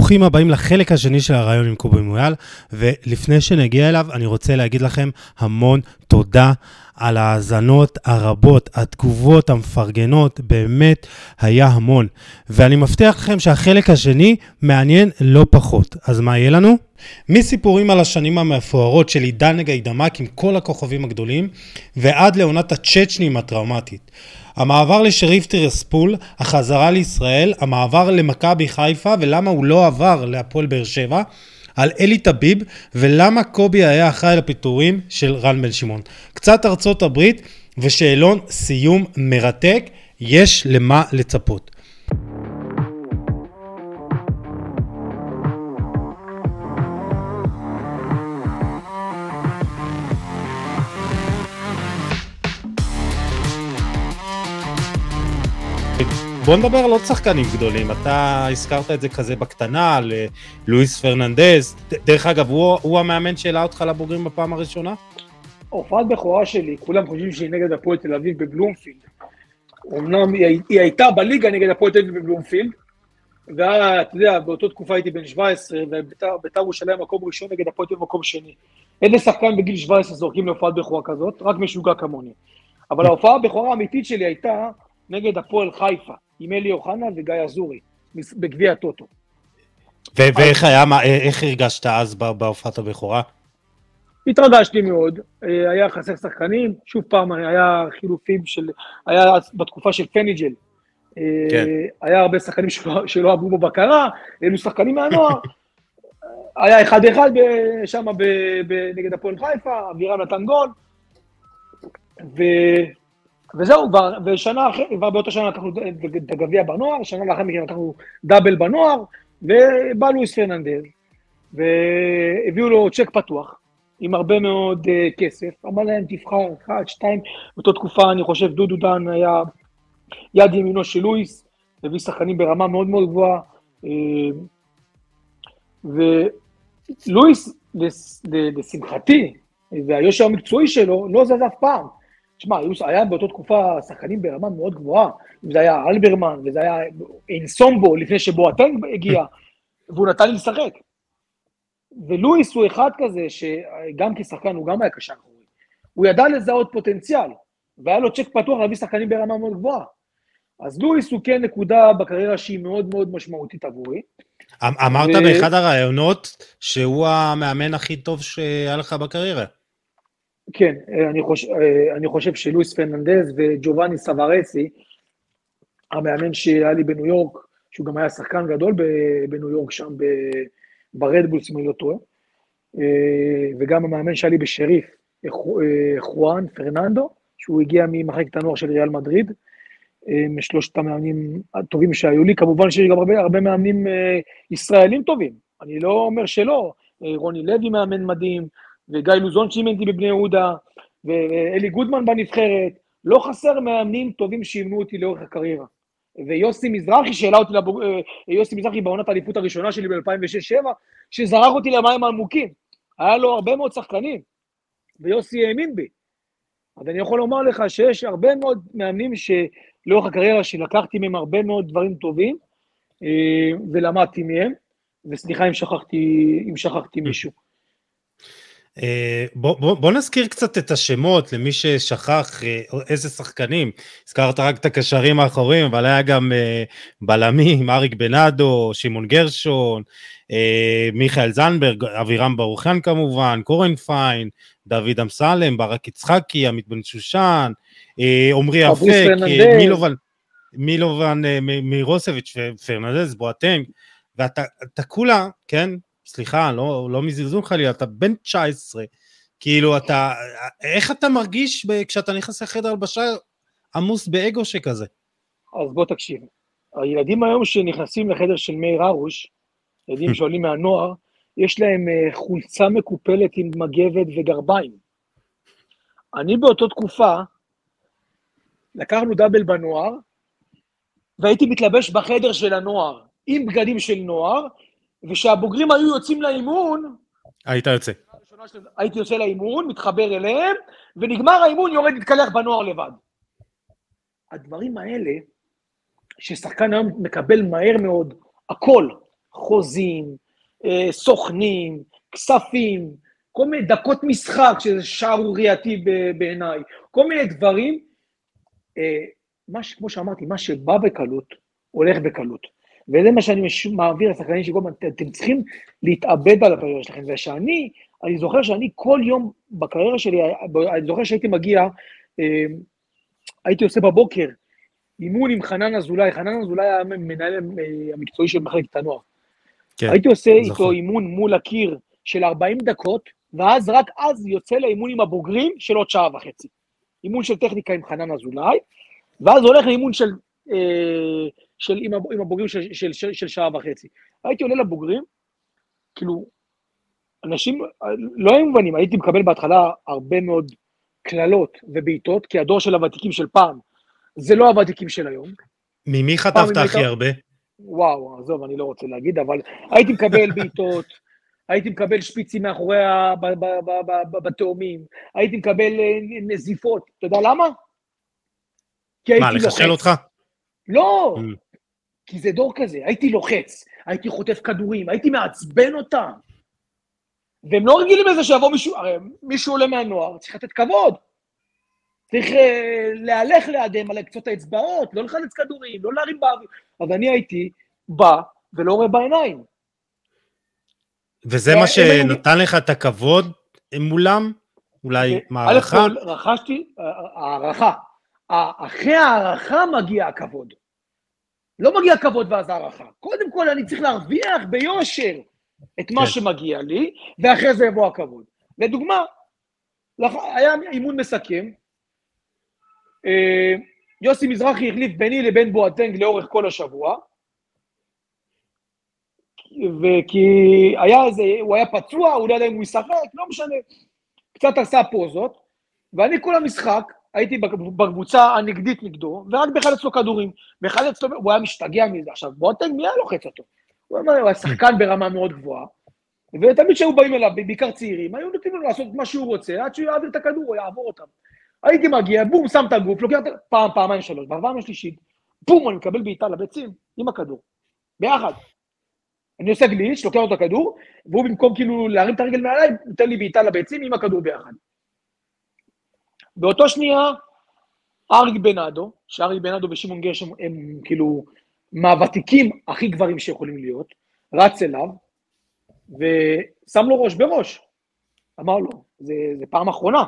ברוכים הבאים לחלק השני של הרעיון עם קובי מויאל, ולפני שנגיע אליו, אני רוצה להגיד לכם המון תודה על ההאזנות הרבות, התגובות המפרגנות, באמת היה המון. ואני מבטיח לכם שהחלק השני מעניין לא פחות. אז מה יהיה לנו? מסיפורים על השנים המפוארות של עידן נגד דמק עם כל הכוכבים הגדולים, ועד לעונת הצ'צ'נים הטראומטית. המעבר לשריף טירספול, החזרה לישראל, המעבר למכבי חיפה ולמה הוא לא עבר להפועל באר שבע, על אלי טביב ולמה קובי היה אחראי לפיטורים של רן בן שמעון. קצת ארצות הברית ושאלון סיום מרתק, יש למה לצפות. בוא נדבר על עוד שחקנים גדולים. אתה הזכרת את זה כזה בקטנה, על לואיס פרננדז. דרך אגב, הוא, הוא המאמן שהעלה אותך לבוגרים בפעם הראשונה? הופעת בכורה שלי, כולם חושבים שהיא נגד הפועל תל אביב בבלומפילד. אמנם היא, היא הייתה בליגה נגד הפועל תל אביב בבלומפילד, ואתה יודע, באותה תקופה הייתי בן 17, ובית"ר ירושלים מקום ראשון נגד הפועל תל אביב מקום שני. איזה שחקן בגיל 17 זורקים להופעת בכורה כזאת? רק משוגע כמוני. אבל ההופעה הבכורה האמיתית שלי הייתה נגד הפועל חיפה. עם אלי אוחנה וגיא אזורי, בגביע הטוטו. ואיך היה, מה, איך הרגשת אז בהופעת הבכורה? התרגשתי מאוד, אה, היה חסר שחקנים, שוב פעם היה חילופים של, היה בתקופה של פניג'ל, אה, כן. היה הרבה שחקנים שלא, שלא עברו בבקרה, אלו שחקנים מהנוער, היה אחד אחד שם נגד הפועל חיפה, אבירם נתן גול, ו... וזהו, כבר, ושנה אחרי, כבר באותה שנה לקחנו את הגביע בנוער, שנה לאחר מכן לקחנו דאבל בנוער, ובא לואיס פרננדז, והביאו לו צ'ק פתוח, עם הרבה מאוד uh, כסף, אמר להם תבחר אחד, שתיים, באותה תקופה אני חושב דודו דן היה יד ימינו של לואיס, הביא שחקנים ברמה מאוד מאוד גבוהה, uh, ולואיס, לשמחתי, והיושר המקצועי שלו, לא זז אף פעם. תשמע, היה באותה תקופה שחקנים ברמה מאוד גבוהה, אם זה היה אלברמן, וזה היה אינסומבו לפני שבואטנג הגיע, והוא נתן לי לשחק. ולואיס הוא אחד כזה, שגם כשחקן הוא גם היה קשר אחורי. הוא ידע לזהות פוטנציאל, והיה לו צ'ק פתוח להביא שחקנים ברמה מאוד גבוהה. אז לואיס הוא כן נקודה בקריירה שהיא מאוד מאוד משמעותית עבורי. אמ, אמרת ו... באחד הראיונות שהוא המאמן הכי טוב שהיה לך בקריירה. כן, אה, אני חושב, אה, אני חושב שלואיס פרננדז וג'ובאני סווארסי, המאמן שהיה לי בניו יורק, שהוא גם היה שחקן גדול בניו יורק שם ברדבולס, אם אני לא טועה, אה, וגם המאמן שהיה לי בשריף, חואן פרננדו, שהוא הגיע ממחלקת הנוער של ריאל מדריד, משלושת המאמנים הטובים שהיו לי. כמובן שיש גם הרבה, הרבה מאמנים ישראלים טובים, אני לא אומר שלא, רוני לוי מאמן מדהים, וגיא לוזון שאימן אותי בבני יהודה, ואלי גודמן בנבחרת, לא חסר מאמנים טובים שאימנו אותי לאורך הקריירה. ויוסי מזרחי שאלה אותי, לבוג... אה, יוסי מזרחי בעונת האליפות הראשונה שלי ב-2006-2007, שזרק אותי למים העמוקים. היה לו הרבה מאוד שחקנים, ויוסי האמין בי. אז אני יכול לומר לך שיש הרבה מאוד מאמנים שלאורך הקריירה שלקחתי מהם הרבה מאוד דברים טובים, אה, ולמדתי מהם, וסליחה אם שכחתי, אם שכחתי מישהו. אה, בוא, בוא, בוא נזכיר קצת את השמות למי ששכח אה, איזה שחקנים. הזכרת רק את הקשרים האחוריים, אבל היה גם אה, בלמים, אריק בנאדו, שמעון גרשון, מיכאל זנברג, אבירם ברוכן כמובן, קורן פיין, דוד אמסלם, ברק יצחקי, עמית בן שושן, עמרי אפק, מילובן, מילובן מירוסביץ' ופרננדז, בואטנג, ואתה כולה, כן, סליחה, לא, לא מזלזול חלילה, אתה בן 19, כאילו אתה, איך אתה מרגיש כשאתה נכנס לחדר הלבשה עמוס באגו שכזה? אז בוא תקשיב, הילדים היום שנכנסים לחדר של מאיר הרוש, ילדים שעולים מהנוער, יש להם אה, חולצה מקופלת עם מגבת וגרביים. אני באותה תקופה, לקחנו דאבל בנוער, והייתי מתלבש בחדר של הנוער, עם בגדים של נוער, וכשהבוגרים היו יוצאים לאימון... היית יוצא. הייתי יוצא לאימון, מתחבר אליהם, ונגמר האימון, יורד להתקלח בנוער לבד. הדברים האלה, ששחקן היום מקבל מהר מאוד הכל, חוזים, אה, סוכנים, כספים, כל מיני דקות משחק, שזה שערורייתי בעיניי, כל מיני דברים, אה, מה כמו שאמרתי, מה שבא בקלות, הולך בקלות. וזה מה שאני מעביר לשחקנים שכל הזמן, אתם צריכים להתאבד על הקריירה שלכם. ושאני, אני זוכר שאני כל יום בקריירה שלי, אני זוכר שהייתי מגיע, אה, הייתי עושה בבוקר אימון עם חנן אזולאי, חנן אזולאי היה המנהל המקצועי של מחלקת הנוער. כן, הייתי עושה זוכר. איתו אימון מול הקיר של 40 דקות, ואז רק אז יוצא לאימון עם הבוגרים של עוד שעה וחצי. אימון של טכניקה עם חנן אזולאי, ואז הולך לאימון של, אה, של, עם, עם הבוגרים של, של, של, של שעה וחצי. הייתי עולה לבוגרים, כאילו, אנשים לא היו מובנים, הייתי מקבל בהתחלה הרבה מאוד קללות ובעיטות, כי הדור של הוותיקים של פעם, זה לא הוותיקים של היום. ממי חטפת הכי היית... הרבה? וואו, עזוב, אני לא רוצה להגיד, אבל הייתי מקבל בעיטות, הייתי מקבל שפיצים מאחורי בתאומים, הייתי מקבל אה, נזיפות. אתה יודע למה? מה, לחשל אותך? לא, mm. כי זה דור כזה, הייתי לוחץ, הייתי חוטף כדורים, הייתי מעצבן אותם. והם לא רגילים לזה שיבוא מישהו, הרי מישהו עולה מהנוער, צריך לתת כבוד. צריך uh, להלך לידיהם על קצות האצבעות, לא לחלץ כדורים, לא להרים באוויר. אז אני הייתי בא ולא רואה בעיניים. וזה מה שנתן לך את הכבוד מולם? אולי מערכה? א' רכשתי, הערכה. אחרי הערכה מגיע הכבוד. לא מגיע כבוד ואז הערכה. קודם כל אני צריך להרוויח ביושר את מה כן. שמגיע לי, ואחרי זה יבוא הכבוד. לדוגמה, היה אימון מסכם, אה, יוסי מזרחי החליף ביני לבין בואטנג לאורך כל השבוע, וכי היה איזה, הוא היה פצוע, הוא לא יודע אם הוא ישחק, לא משנה. קצת עשה פוזות, ואני כל המשחק הייתי בקבוצה הנגדית נגדו, ורק בחלץ לו כדורים. בחלץ לו, הוא היה משתגע מזה. עכשיו, בואטנג, היה לוחץ אותו? הוא אמר, הוא היה שחקן ברמה מאוד גבוהה, ותמיד כשהיו באים אליו, בעיקר צעירים, היו נותנים לו לעשות מה שהוא רוצה, עד שהוא יעביר את הכדור, הוא יעבור אותם. הייתי מגיע, בום, שם את הגוף, לוקח פעם, פעמיים, שלוש, בפעם השלישית, בום, אני מקבל בעיטה לביצים עם הכדור, ביחד. אני עושה גליץ', לוקח לו את הכדור, והוא במקום כאילו להרים את הרגל מעליי, נותן לי בעיטה לביצים עם הכדור ביחד. באותו שנייה, אריק בנאדו, שאריק בנאדו ושמעון גרשם הם כאילו מהוותיקים הכי גברים שיכולים להיות, רץ אליו, ושם לו ראש בראש. אמר לו, זה, זה פעם אחרונה,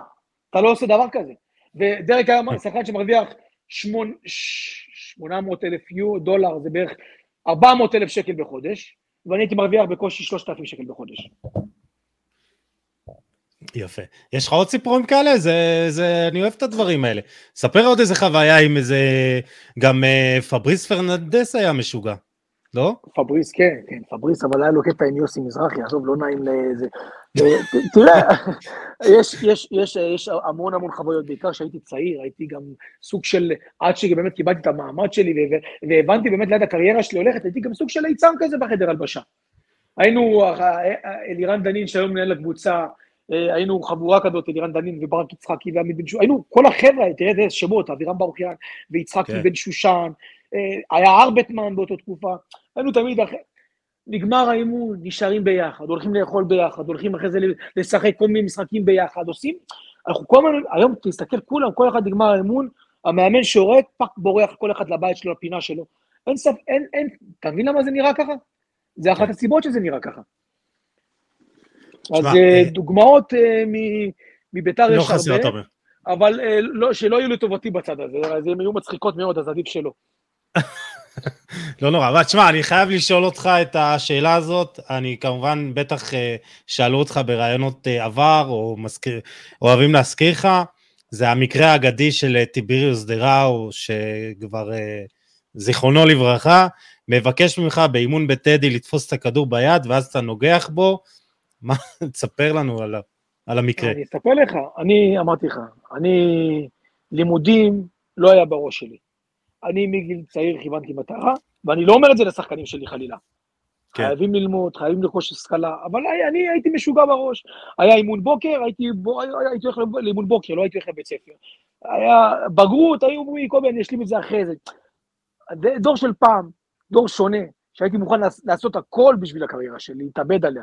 אתה לא עושה דבר כזה. ודרק היה שחקן שמרוויח 800 אלף דולר, זה בערך 400 אלף שקל בחודש, ואני הייתי מרוויח בקושי 3,000 שקל בחודש. יפה. יש לך עוד סיפורים כאלה? זה, זה, אני אוהב את הדברים האלה. ספר עוד איזה חוויה עם איזה, גם אה, פבריס פרננדס היה משוגע. לא? פבריס, כן, כן, פבריס, אבל היה לו קטע עם יוסי מזרחי, עזוב, לא נעים לזה. תראה, יש, יש, יש, יש המון המון חוויות, בעיקר כשהייתי צעיר, הייתי גם סוג של, עד שבאמת קיבלתי את המעמד שלי, והבנתי באמת לאן הקריירה שלי הולכת, הייתי גם סוג של ליצן כזה בחדר הלבשה. היינו, אלירן דנין, שהיום מנהל הקבוצה, אה, היינו חבורה כזאת, אלירן דנין וברק יצחקי ועמית בן שושן, היינו כל החבר'ה, תראה איזה שמות, אבירם ברוכיאן ויצחקי כן. בן שושן, אה, היה ארבטמן באותה תקופה, היינו תמיד, אחרי, נגמר האימון, נשארים ביחד, הולכים לאכול ביחד, הולכים אחרי זה לשחק כל מיני משחקים ביחד, עושים, אנחנו כל הזמן, היום תסתכל כולם, כל אחד נגמר האימון, המאמן שורק, פאק בורח כל אחד לבית שלו, לפינה שלו. אין סף, אין, אין, אתה מבין למה זה נראה ככה? זה אחת כן. הסיבות שזה נראה ככה. אז אה, אה, דוגמאות מביתר לא יש הרבה, אבל לא, שלא יהיו לטובתי בצד הזה, אז הן יהיו מצחיקות מאוד, אז עדיף שלא. לא נורא, אבל תשמע, אני חייב לשאול אותך את השאלה הזאת, אני כמובן, בטח אה, שאלו אותך בראיונות אה, עבר, או מזכיר, אוהבים להזכיר לך, זה המקרה האגדי של אה, טיביריוס דראו, שכבר, זיכרונו לברכה, מבקש ממך באימון בטדי לתפוס את הכדור ביד, ואז אתה נוגח בו, מה, תספר לנו על, על המקרה. אני אספר לך, אני אמרתי לך, אני, לימודים לא היה בראש שלי. אני מגיל צעיר כיוונתי מטרה, ואני לא אומר את זה לשחקנים שלי חלילה. כן. חייבים ללמוד, חייבים לרכוש השכלה, אבל אני הייתי משוגע בראש. היה אימון בוקר, הייתי, הייתי הולך לאימון בוקר, לא הייתי הולך לבית ספר. היה בגרות, היו אומרים, קובי, אני אשלים את זה אחרי זה. דור של פעם, דור שונה, שהייתי מוכן לעשות הכל בשביל הקריירה שלי, להתאבד עליה.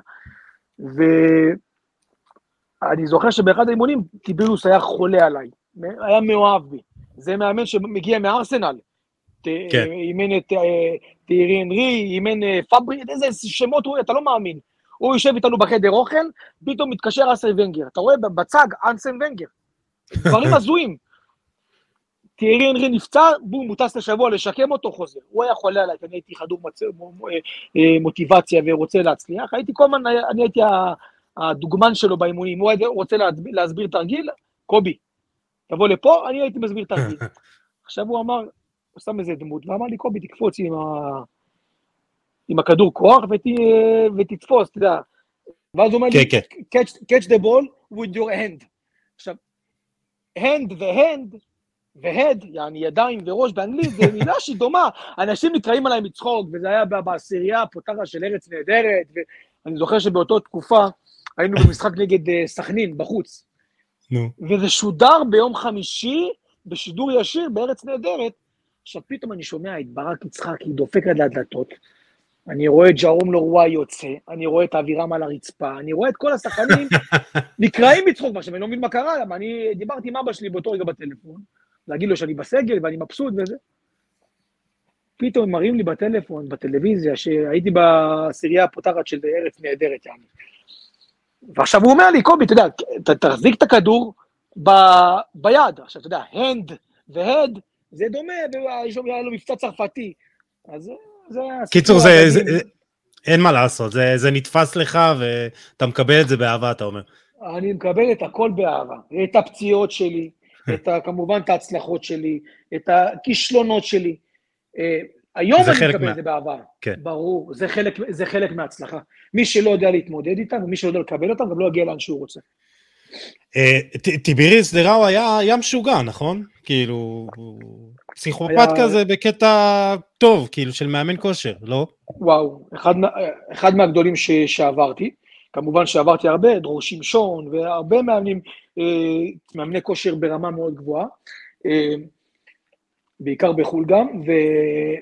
ואני זוכר שבאחד האימונים טיבירוס היה חולה עליי, היה מאוהב בי. זה מאמן שמגיע מארסנל. כן. אימן את אה, אנרי, אימן אה, פברי, איזה שמות הוא, אתה לא מאמין. הוא יושב איתנו בחדר אוכל, פתאום מתקשר אסר ונגר. אתה רואה בצג, אנסן ונגר. דברים הזויים. תיארי אנרי נפצע, בום, הוא טס לשבוע לשקם אותו, חוזר. הוא היה חולה עליי, אני הייתי חדור מצ... אה, מוטיבציה ורוצה להצליח. הייתי כל הזמן, אני הייתי הדוגמן שלו באימונים. הוא רוצה להסביר תרגיל, קובי, תבוא לפה, אני הייתי מסביר תרגיל. עכשיו הוא אמר, הוא שם איזה דמות, ואמר לי, קובי, תקפוץ עם, ה... עם הכדור כוח ות... ותתפוס, אתה יודע. ואז הוא אומר לי, כן, כן. catch, catch the ball with your hand. עכשיו, hand והhand, והד, יעני ידיים וראש באנגלית, זו מילה שהיא דומה. אנשים נקראים עליי מצחוק, וזה היה בעשירייה הפותחת של ארץ נהדרת, ואני זוכר שבאותה תקופה היינו במשחק נגד אה, סכנין, בחוץ. נו. וזה שודר ביום חמישי, בשידור ישיר בארץ נהדרת, עכשיו, פתאום אני שומע את ברק יצחקי דופק עד הדלתות, אני רואה את ג'רום לורואי יוצא, אני רואה את אבירם על הרצפה, אני רואה את כל השחקנים נקראים מצחוק, עכשיו אני לא מבין מה קרה, למה אני דיברתי עם אבא שלי באותו רגע בטלפון, להגיד לו שאני בסגל ואני מבסוט וזה. פתאום מראים לי בטלפון, בטלוויזיה, שהייתי בעשירייה הפותחת של ארץ נהדרת, יעני. ועכשיו הוא אומר לי, קובי, אתה יודע, תחזיק את הכדור ב, ביד. עכשיו, אתה יודע, הנד והד זה דומה, והיה לו מבצע צרפתי. אז זה... קיצור, זה, זה, זה, אין מה לעשות, זה, זה נתפס לך ואתה מקבל את זה באהבה, אתה אומר. אני מקבל את הכל באהבה. את הפציעות שלי, את ה, כמובן את ההצלחות שלי, את הכישלונות שלי. אה, היום אני מקבל מה... את זה באהבה. כן. ברור, זה חלק, זה חלק מההצלחה. מי שלא יודע להתמודד איתם, ומי שלא יודע לקבל אותם, גם לא יגיע לאן שהוא רוצה. אה, טיביריס דראו היה משוגע, נכון? כאילו, פסיכופת כזה בקטע טוב, כאילו, של מאמן כושר, לא? וואו, אחד מהגדולים שעברתי. כמובן שעברתי הרבה, דרור שמשון, והרבה מאמנים, אה, מאמני כושר ברמה מאוד גבוהה, אה, בעיקר בחו"ל גם, ואני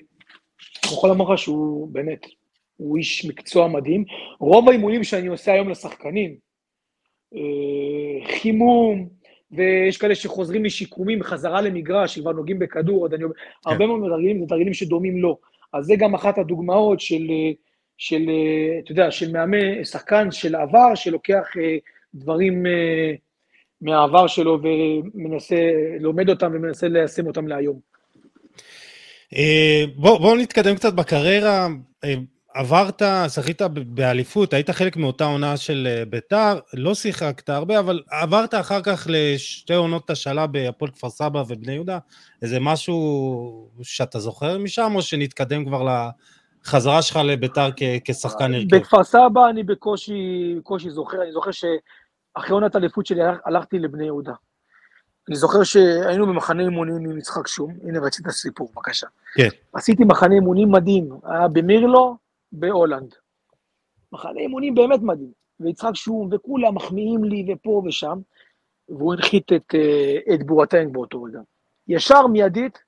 יכול לומר לך שהוא באמת, הוא איש מקצוע מדהים. רוב האימונים שאני עושה היום לשחקנים, אה, חימום, ויש כאלה שחוזרים משיקומים חזרה למגרש, שכבר נוגעים בכדור, עוד אני אומר, כן. הרבה מאוד תרגילים זה תרגילים שדומים לו. אז זה גם אחת הדוגמאות של, אה, של, אה, אתה יודע, של מאמן, שחקן של עבר, שלוקח דברים מהעבר שלו ומנסה, לומד אותם ומנסה ליישם אותם להיום. בואו בוא נתקדם קצת בקריירה. עברת, שחית באליפות, היית חלק מאותה עונה של אה, ביתר, לא שיחקת הרבה, אבל עברת אחר כך לשתי עונות השאלה בהפועל כפר סבא ובני יהודה, איזה משהו שאתה זוכר משם, או שנתקדם כבר לחזרה שלך לביתר כשחקן הרכב? בכפר סבא אני בקושי זוכר, אני זוכר שאחרי עונת האליפות שלי הלכתי לבני יהודה. אני זוכר שהיינו במחנה אימונים עם יצחק שום, הנה רצית סיפור, בבקשה. כן. עשיתי מחנה אימונים מדהים, היה במירלו, בהולנד. מחנה אימונים באמת מדהים, ויצחק שום, וכולם מחמיאים לי ופה ושם, והוא הנחית את, אה, את בורטנג באותו רגע. ישר, מיידית,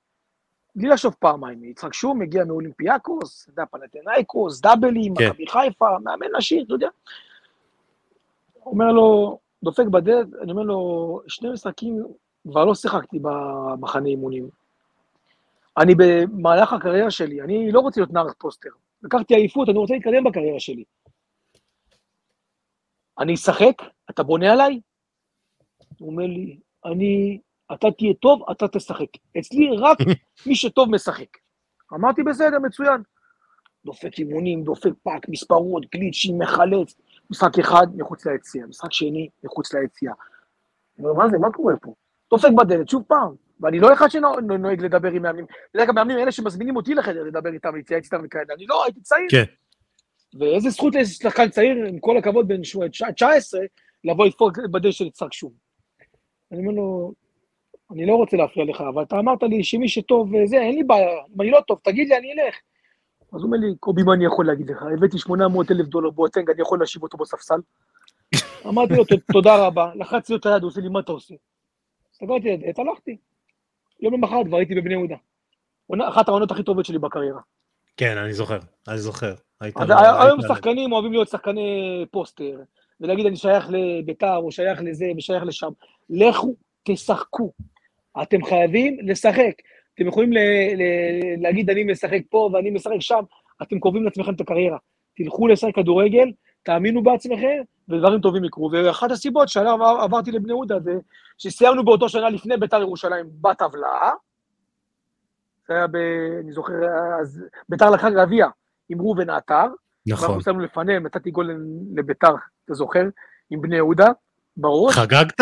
בלי לחשוב פעמיים, יצחק שום מגיע מאולימפיאקוס, אתה יודע, פנאתינאיקוס, דאבלים, כן. מכבי חיפה, מאמן נשי, אתה יודע. אומר לו, דופק בדלת, אני אומר לו, שני משחקים כבר לא שיחקתי במחנה אימונים. אני במהלך הקריירה שלי, אני לא רוצה להיות נער פוסטר. לקחתי עייפות, אני רוצה להתקדם בקריירה שלי. אני אשחק, אתה בונה עליי? הוא אומר לי, אני, אתה תהיה טוב, אתה תשחק. אצלי רק מי שטוב משחק. אמרתי, בסדר, מצוין. דופק אימונים, דופק פאק, מספרות, גליצ'ים, מחלץ. משחק אחד, מחוץ ליציאה. משחק שני, מחוץ ליציאה. אני אומר, מה זה, מה קורה פה? דופק בדלת, שוב פעם. ואני לא אחד שנוהג לדבר עם מאמנים. בדרך כלל מאמנים אלה שמזמינים אותי לחדר לדבר איתם, להתייעץ איתם וכאלה. אני לא, הייתי צעיר. כן. ואיזה זכות יש לשחקן צעיר, עם כל הכבוד, בן 19, לבוא לדפוק בדלת של יצחק שום. אני אומר לו, אני לא רוצה להפריע לך, אבל אתה אמרת לי שמי שטוב וזה, אין לי בעיה, אם אני לא טוב, תגיד לי, אני אלך. אז הוא אומר לי, קובי, מה אני יכול להגיד לך? הבאתי 800 אלף דולר בוטנג, אני יכול להשיב אותו בספסל? אמרתי לו, תודה רבה, לחצתי לו את היד, הוא עושה לי, מה אתה עושה? סגרתי את זה, הלכתי. יום למחרת כבר הייתי בבני יהודה. אחת העונות הכי טובות שלי בקריירה. כן, אני זוכר, אני זוכר. היום שחקנים אוהבים להיות שחקני פוסטר, ולהגיד אני שייך לביתר, או שייך לזה, ושייך לשם. לכו, תשחקו. אתם חייבים לשחק. אתם יכולים ל- ל- להגיד אני משחק פה ואני משחק שם, אתם קובעים לעצמכם את הקריירה. תלכו לשחק כדורגל, תאמינו בעצמכם, ודברים טובים יקרו. ואחת הסיבות שעברתי לבני יהודה זה שסיימנו באותו שנה לפני ביתר ירושלים בטבלה, זה היה ב... אני זוכר, אז ביתר לקחה גביע עם ראובן עטר. נכון. ואנחנו שמנו לפניהם, נתתי גול לביתר, אתה זוכר? עם בני יהודה, בראש. חגגת?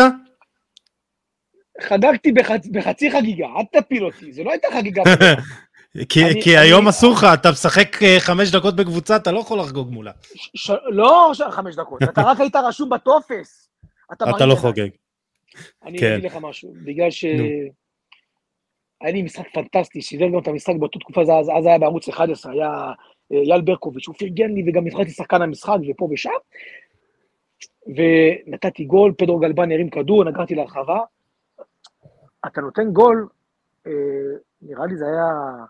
חגגתי בחצ... בחצי חגיגה, אל תפיל אותי, זה לא הייתה חגיגה. כי, אני- כי אני- היום אסור לך, אתה משחק אה, חמש דקות בקבוצה, אתה לא יכול לחגוג מולה. ש... לא. חמש דקות, אתה רק היית רשום בטופס. אתה לא. חוגג. אני כן. אגיד לך משהו, בגלל ש... נו. היה לי משחק פנטסטי, שידר גם את המשחק באותה תקופה, זה אז, אז היה בערוץ 11, היה אה, אייל ברקוביץ', הוא פרגן לי וגם נבחרתי שחקן המשחק ופה ושם. ונתתי גול, פדרו גלבן הרים כדור, נגרתי להרחבה. אתה נותן גול, אה, נראה לי זה היה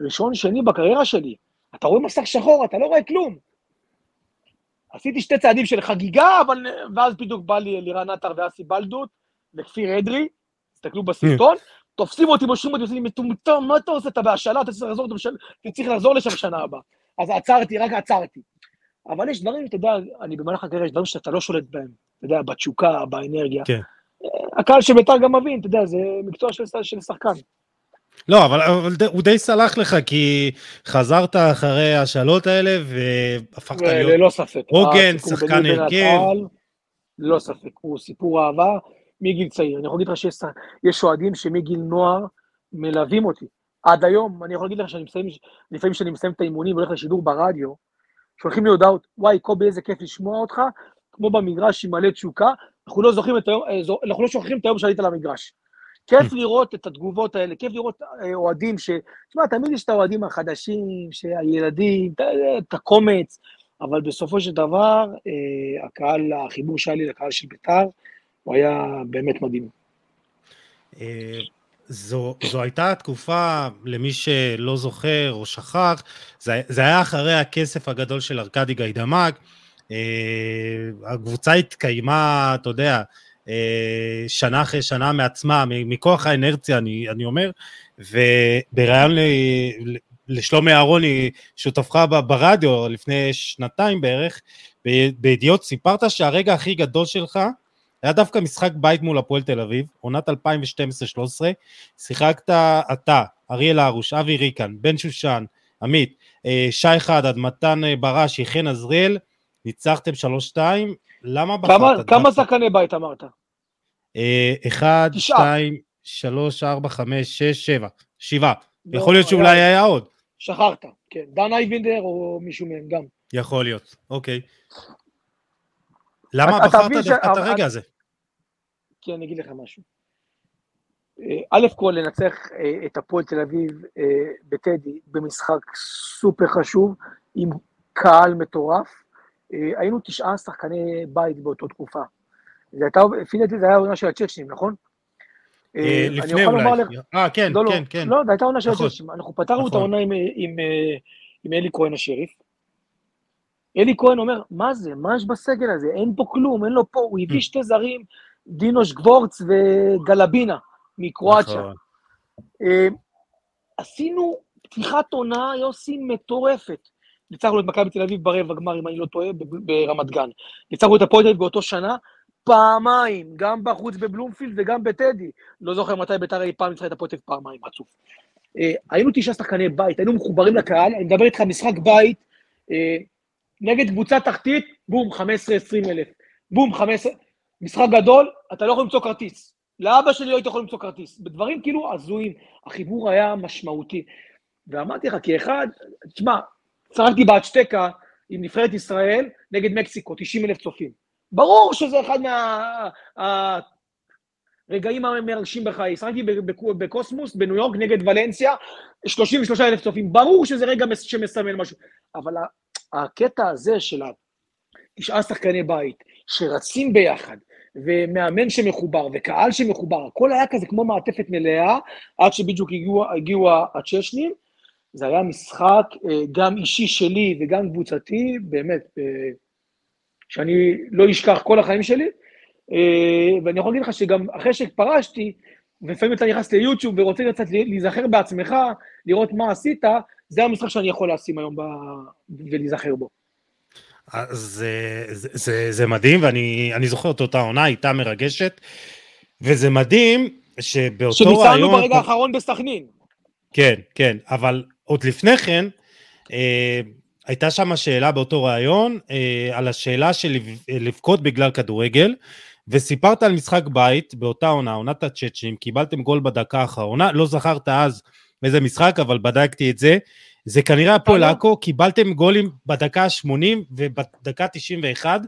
ראשון, שני בקריירה שלי. אתה רואה מסך שחור, אתה לא רואה כלום. עשיתי שתי צעדים של חגיגה, אבל... ואז בדיוק בא לי לירן עטר ואסי בלדות, וכפיר אדרי, תסתכלו בסרטון, תופסים אותי, מושכים אותי, עושים לי מטומטם, מה אתה עושה? אתה בהשאלה, אתה צריך לחזור, אתה צריך לחזור לשם שנה הבאה. אז עצרתי, רק עצרתי. אבל יש דברים, אתה יודע, אני במהלך הקריירה, יש דברים שאתה לא שולט בהם. אתה יודע, בתשוקה, באנרגיה. כן. הקהל של בית"ר גם מבין, אתה יודע, זה מקצוע של, של שחקן. לא, אבל, אבל הוא די סלח לך, כי חזרת אחרי השאלות האלה, והפכת להיות... ללא ספק. הסיפור שחקן הרכב. ללא ספק, הוא סיפור אהבה מגיל צעיר. אני יכול להגיד לך שיש יש אוהדים שמגיל נוער מלווים אותי. עד היום, אני יכול להגיד לך שאני מסיים, לפעמים כשאני מסיים את האימונים והולך לשידור ברדיו, שולחים לי הודעות, וואי, קובי, איזה כיף לשמוע אותך, כמו במגרש עם מלא תשוקה, אנחנו לא זוכרים את היום, אה, אנחנו לא שוכחים את היום שעלית למגרש. כיף לראות את התגובות האלה, כיף לראות אה, אוהדים ש... תשמע, תמיד יש את האוהדים החדשים, שהילדים, את- הקומץ, אבל בסופו של דבר, אה, הקהל, החיבור שהיה לי לקהל של בית"ר, הוא היה באמת מדהים. זו, זו הייתה תקופה, למי שלא זוכר או שכח, זה, זה היה אחרי הכסף הגדול של ארכדי גיידמק. אה, הקבוצה התקיימה, אתה יודע, אה, שנה אחרי שנה מעצמה, מכוח האנרציה, אני, אני אומר, ל- לשלומי אהרוני, שותפך ברדיו לפני שנתיים בערך, בידיעות סיפרת שהרגע הכי גדול שלך היה דווקא משחק בית מול הפועל תל אביב, עונת 2012-2013, שיחקת אתה, אריאל הרוש, אבי ריקן, בן שושן, עמית, אה, שי חדד, מתן אה, בראשי, חן עזריאל, ניצחתם 3-2, למה בחרת? כמה, שחקני בית אמרת? אה, אחד, תשעה. שתיים, שלוש, ארבע, חמש, שש, שבע, שבעה. לא, יכול להיות שאולי היה- היה עוד. שכחת, כן. דן אייבינדר או מישהו מהם גם. יכול להיות, אוקיי. למה אתה בחרת דווקא את הרגע הזה? כי אני אגיד לך משהו. אה, א' כל לנצח אה, את הפועל תל אביב אה, בטדי במשחק סופר חשוב, עם קהל מטורף. אה, היינו תשעה שחקני בית באותה תקופה. זה הייתה, לפי דעתי זה היה העונה של הצ'צ'נים, נכון? אה, אה, לפני אולי. אה, כן, לא, לא, כן, כן. לא, זו הייתה עונה של נכון. הצ'צ'נים. אנחנו פתרנו את נכון. העונה עם, אלי כהן השריף. אלי כהן אומר, מה זה? מה יש בסגל הזה? אין פה כלום, אין לו פה. הוא הביא. שתי זרים, דינוש גבורץ וגלבינה מקרואטיה. נכון. עשינו פתיחת עונה, יוסי, מטורפת. ניצחנו את מכבי תל אביב ברבע גמר, אם אני לא טועה, ברמת גן. ניצחנו את הפועל תל אביב באותו שנה, פעמיים, גם בחוץ בבלומפילד וגם בטדי. לא זוכר מתי ביתר אי פעם ניצחה את הפועל פעמיים, רצוף. אה, היינו תשעה שחקני בית, היינו מחוברים לקהל, אני מדבר איתך משחק בית, אה, נגד קבוצה תחתית, בום, 15-20 אלף. בום, 15... משחק גדול, אתה לא יכול למצוא כרטיס. לאבא שלי לא היית יכול למצוא כרטיס. בדברים כאילו הזויים. החיבור היה משמעותי. ואמרתי לך, כאחד, תשמע, צחקתי באצ'טקה עם נבחרת ישראל נגד מקסיקו, 90 אלף צופים. ברור שזה אחד מהרגעים המרגשים בחיי. שחקתי בקוסמוס, בניו יורק, נגד ולנסיה, 33 אלף צופים. ברור שזה רגע מס- שמסמל משהו. אבל הקטע הזה של התשעה שחקני בית, שרצים ביחד, ומאמן שמחובר, וקהל שמחובר, הכל היה כזה כמו מעטפת מלאה, עד שבדיוק הגיעו, הגיעו הצ'צ'נים, זה היה משחק אה, גם אישי שלי וגם קבוצתי, באמת, אה, שאני לא אשכח כל החיים שלי. אה, ואני יכול להגיד לך שגם אחרי שפרשתי, ולפעמים אתה נכנס ליוטיוב ורוצה קצת להיזכר בעצמך, לראות מה עשית, זה המשחק שאני יכול לשים היום ב... ולהיזכר בו. זה, זה, זה, זה מדהים, ואני זוכר את אותה עונה, הייתה מרגשת, וזה מדהים שבאותו רעיון... שניצחנו ברגע האחרון בסכנין. כן, כן, אבל עוד לפני כן, אה, הייתה שם שאלה באותו ראיון, אה, על השאלה של לבכות בגלל כדורגל, וסיפרת על משחק בית באותה עונה, עונת הצ'צ'ים, קיבלתם גול בדקה האחרונה, לא זכרת אז איזה משחק, אבל בדקתי את זה. זה כנראה הפועל עכו, קיבלתם גולים בדקה ה-80 ובדקה 91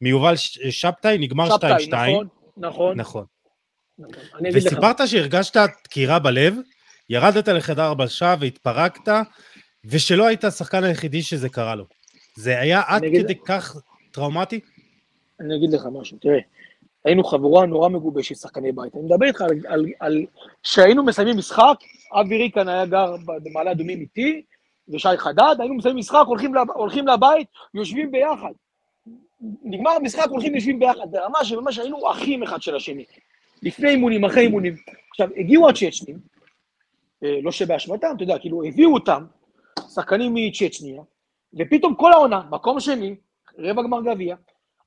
מיובל שבתאי, נגמר 2-2. שבתאי, נכון, נכון. נכון. נכון. וסיפרת שהרגשת דקירה בלב, ירדת לחדר הבלשה והתפרקת, ושלא היית השחקן היחידי שזה קרה לו. זה היה עד כדי כך טראומטי? אני אגיד לך משהו, תראה, היינו חבורה נורא מגובשת, שחקני בית. אני מדבר איתך על, על, שהיינו מסיימים משחק, אבי ריקן היה גר במעלה אדומים איתי, ושי חדד, היינו מסיימים משחק, הולכים, לב, הולכים לבית, יושבים ביחד. נגמר המשחק, הולכים יושבים ביחד, ברמה שממש היינו אחים אחד של השני. לפני אימונים, אחרי אימונים. עכשיו, הגיעו הצ'צ'נים, לא שבאשמתם, אתה יודע, כאילו, הביאו אותם, שחקנים מצ'צ'ניה, ופתאום כל העונה, מקום שני, רבע גמר גביע,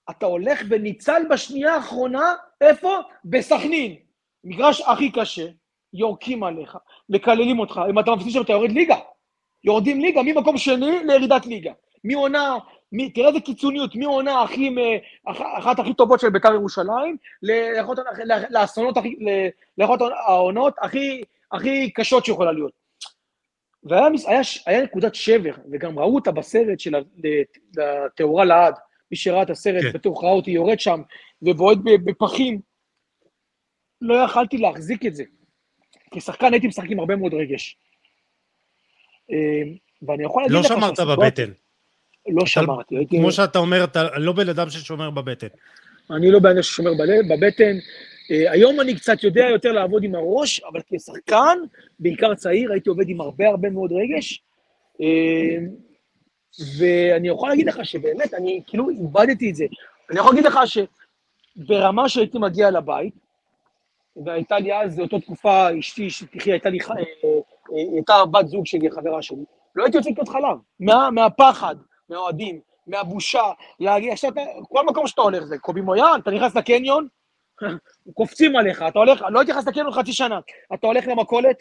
אתה הולך וניצל בשנייה האחרונה, איפה? בסכנין. מגרש הכי קשה, יורקים עליך, מקללים אותך, אם אתה מפסיד שם אתה יורד ליגה. יורדים ליגה, ממקום שני לירידת ליגה. מעונה, תראה איזה קיצוניות, מעונה הכי, אחת הכי טובות של בית"ר ירושלים, לאחת העונות הכי, הכי קשות שיכולה להיות. והיה היה, היה נקודת שבר, וגם ראו אותה בסרט של התאורה לעד, מי שראה את הסרט, כן. בטוח ראה אותי יורד שם ובועט בפחים. לא יכלתי להחזיק את זה. כשחקן הייתי משחק עם הרבה מאוד רגש. אה, ואני יכול להגיד לא לך... לא שמרת בבטן. לא שמרתי. הייתי... כמו שאתה אומר, אתה לא בן אדם ששומר בבטן. אני לא בן אדם ששומר בבטן. אה, היום אני קצת יודע יותר לעבוד עם הראש, אבל כשחקן, בעיקר צעיר, הייתי עובד עם הרבה הרבה מאוד רגש. אה, ואני יכול להגיד לך שבאמת, אני כאילו איבדתי את זה. אני יכול להגיד לך שברמה שהייתי מגיע לבית, והייתה לי אז, באותה תקופה, אשתי, שתחי, הייתה לי, אה, הייתה בת זוג שלי, חברה שלי, לא הייתי יוצא לקנות חלב, מה, מהפחד, מהאוהדים, מהבושה, להגיע, עכשיו, כל מקום שאתה הולך זה קובי מויאן, אתה נכנס לקניון, קופצים עליך, אתה הולך, לא הייתי נכנס לקניון חצי שנה, אתה הולך למכולת,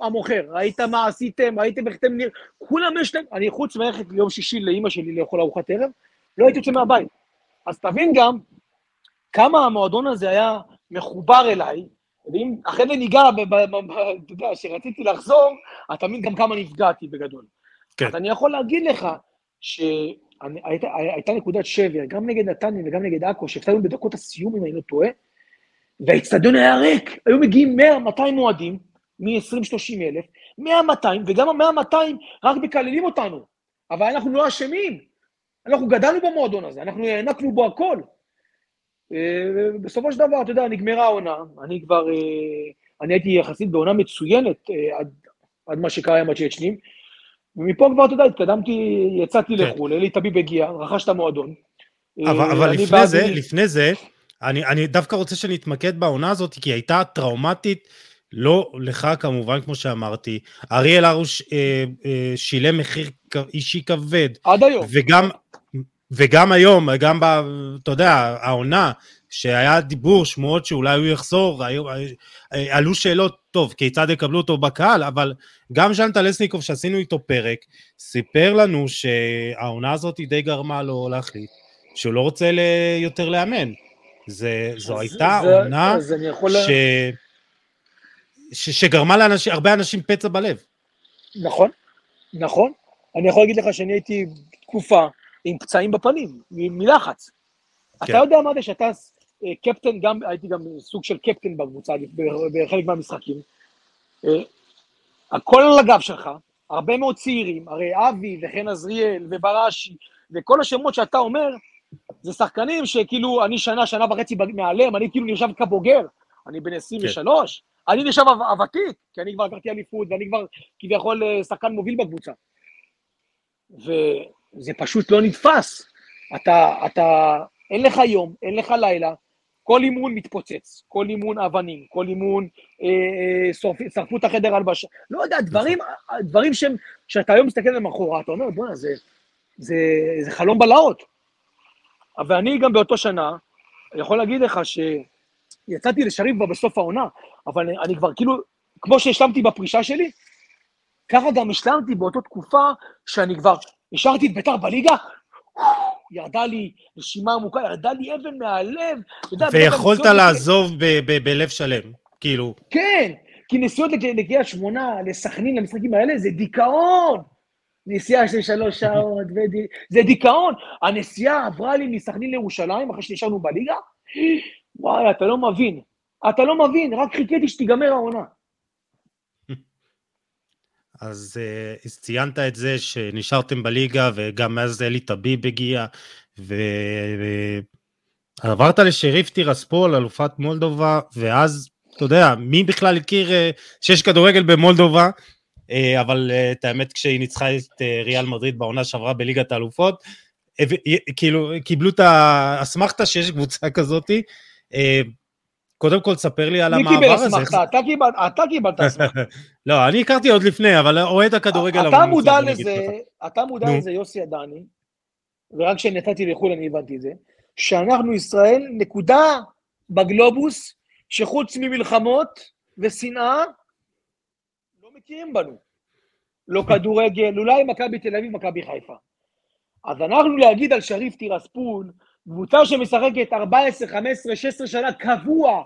המוכר, ראית מה עשיתם, ראיתם איך אתם נראים, כולם יש להם, אני חוץ מלכת ליום שישי לאימא שלי לאכול ארוחת ערב, לא הייתי יוצא מהבית. אז תבין גם כמה המועדון הזה היה מחובר אליי, ואם אחרי זה ניגע, אתה יודע, כשרציתי לחזור, אתה תמיד גם כמה נפגעתי בגדול. כן. אז אני יכול להגיד לך שהייתה נקודת שבר, גם נגד נתניה וגם נגד עכו, שהפתענו בדקות הסיום, אם אני לא טועה, והאיצטדיון היה ריק, היו מגיעים 100-200 מועדים, מ-20-30 אלף, 100-200, וגם ה-100-200 רק מקללים אותנו, אבל אנחנו לא אשמים. אנחנו גדלנו במועדון הזה, אנחנו הענקנו בו הכל. אה, בסופו של דבר, אתה יודע, נגמרה העונה, אני כבר, אה, אני הייתי יחסית בעונה מצוינת אה, עד, עד מה שקרה עם הצ'צ'נים, ומפה כבר, אתה יודע, התקדמתי, יצאתי כן. לחו"ל, אלי טביב הגיע, רכש את המועדון. אבל, אבל לפני זה, לי... לפני זה, אני, אני דווקא רוצה שנתמקד בעונה הזאת, כי היא הייתה טראומטית לא לך כמובן, כמו שאמרתי, אריאל הרוש אה, אה, שילם מחיר אישי כבד. עד היום. וגם, וגם היום, גם, ב, אתה יודע, העונה, שהיה דיבור, שמועות שאולי הוא יחזור, היו, עלו שאלות, טוב, כיצד יקבלו אותו בקהל, אבל גם ז'אן טלסניקוב, שעשינו איתו פרק, סיפר לנו שהעונה הזאת די גרמה לו להחליט שהוא לא רוצה יותר לאמן. זה, זו הייתה זה, עונה ש... ש, שגרמה להרבה אנשים פצע בלב. נכון, נכון. אני יכול להגיד לך שאני הייתי תקופה עם פצעים בפנים, מלחץ. כן. אתה יודע מה זה שאתה קפטן, גם, הייתי גם סוג של קפטן בקבוצה בחלק מהמשחקים. אה, הכל על הגב שלך, הרבה מאוד צעירים, הרי אבי וחן עזריאל ובראשי, וכל השמות שאתה אומר, זה שחקנים שכאילו, אני שנה, שנה וחצי מעליהם, אני כאילו נרשם כבוגר, אני בן 23, כן. אני נחשב הוותיק, כי אני כבר לקחתי אליפות, ואני כבר כביכול אה, שחקן מוביל בקבוצה. וזה פשוט לא נתפס. אתה, אתה, אין לך יום, אין לך לילה, כל אימון מתפוצץ, כל אימון אבנים, כל אימון אה, אה, שרפו את החדר הלבשה. לא יודע, דברים, דברים שהם, שאתה היום מסתכל עליהם אחורה, אתה אומר, בוא'נה, זה, זה, זה חלום בלהות. ואני גם באותו שנה, אני יכול להגיד לך שיצאתי לשריף כבר בסוף העונה, אבל אני, אני כבר כאילו, כמו שהשלמתי בפרישה שלי, ככה גם השלמתי באותה תקופה שאני כבר השארתי את בית"ר בליגה, ירדה לי נשימה עמוקה, ירדה לי אבן מהלב. ויכולת לעזוב בלב שלם, כאילו. כן, כי נסיעות לקריית שמונה, לסכנין, למשחקים האלה, זה דיכאון. נסיעה של שלוש שעות, זה דיכאון. הנסיעה עברה לי מסכנין לירושלים, אחרי שנשארנו בליגה, וואי, אתה לא מבין. אתה לא מבין, רק חיכיתי שתיגמר העונה. אז uh, ציינת את זה שנשארתם בליגה, וגם מאז אלי טביב הגיע, ועברת לשריף טירספול, אלופת מולדובה, ואז, אתה יודע, מי בכלל הכיר uh, שיש כדורגל במולדובה, אבל את האמת, כשהיא ניצחה את ריאל מדריד בעונה שעברה בליגת האלופות, כאילו, קיבלו את האסמכתה שיש קבוצה כזאתי. קודם כל, ספר לי על המעבר הזה. מי קיבל אסמכתה? אתה קיבלת אסמכתה. לא, אני הכרתי עוד לפני, אבל אוהד הכדורגל... אתה מודע לזה, אתה מודע לזה, יוסי עדני, ורק כשנתתי לחו"ל אני הבנתי את זה, שאנחנו ישראל, נקודה בגלובוס, שחוץ ממלחמות ושנאה, לא מכירים בנו. לא כדורגל, אולי מכבי תל אביב, מכבי חיפה. אז אנחנו להגיד על שריף טירספון, קבוצה שמשחקת 14, 15, 16 שנה קבוע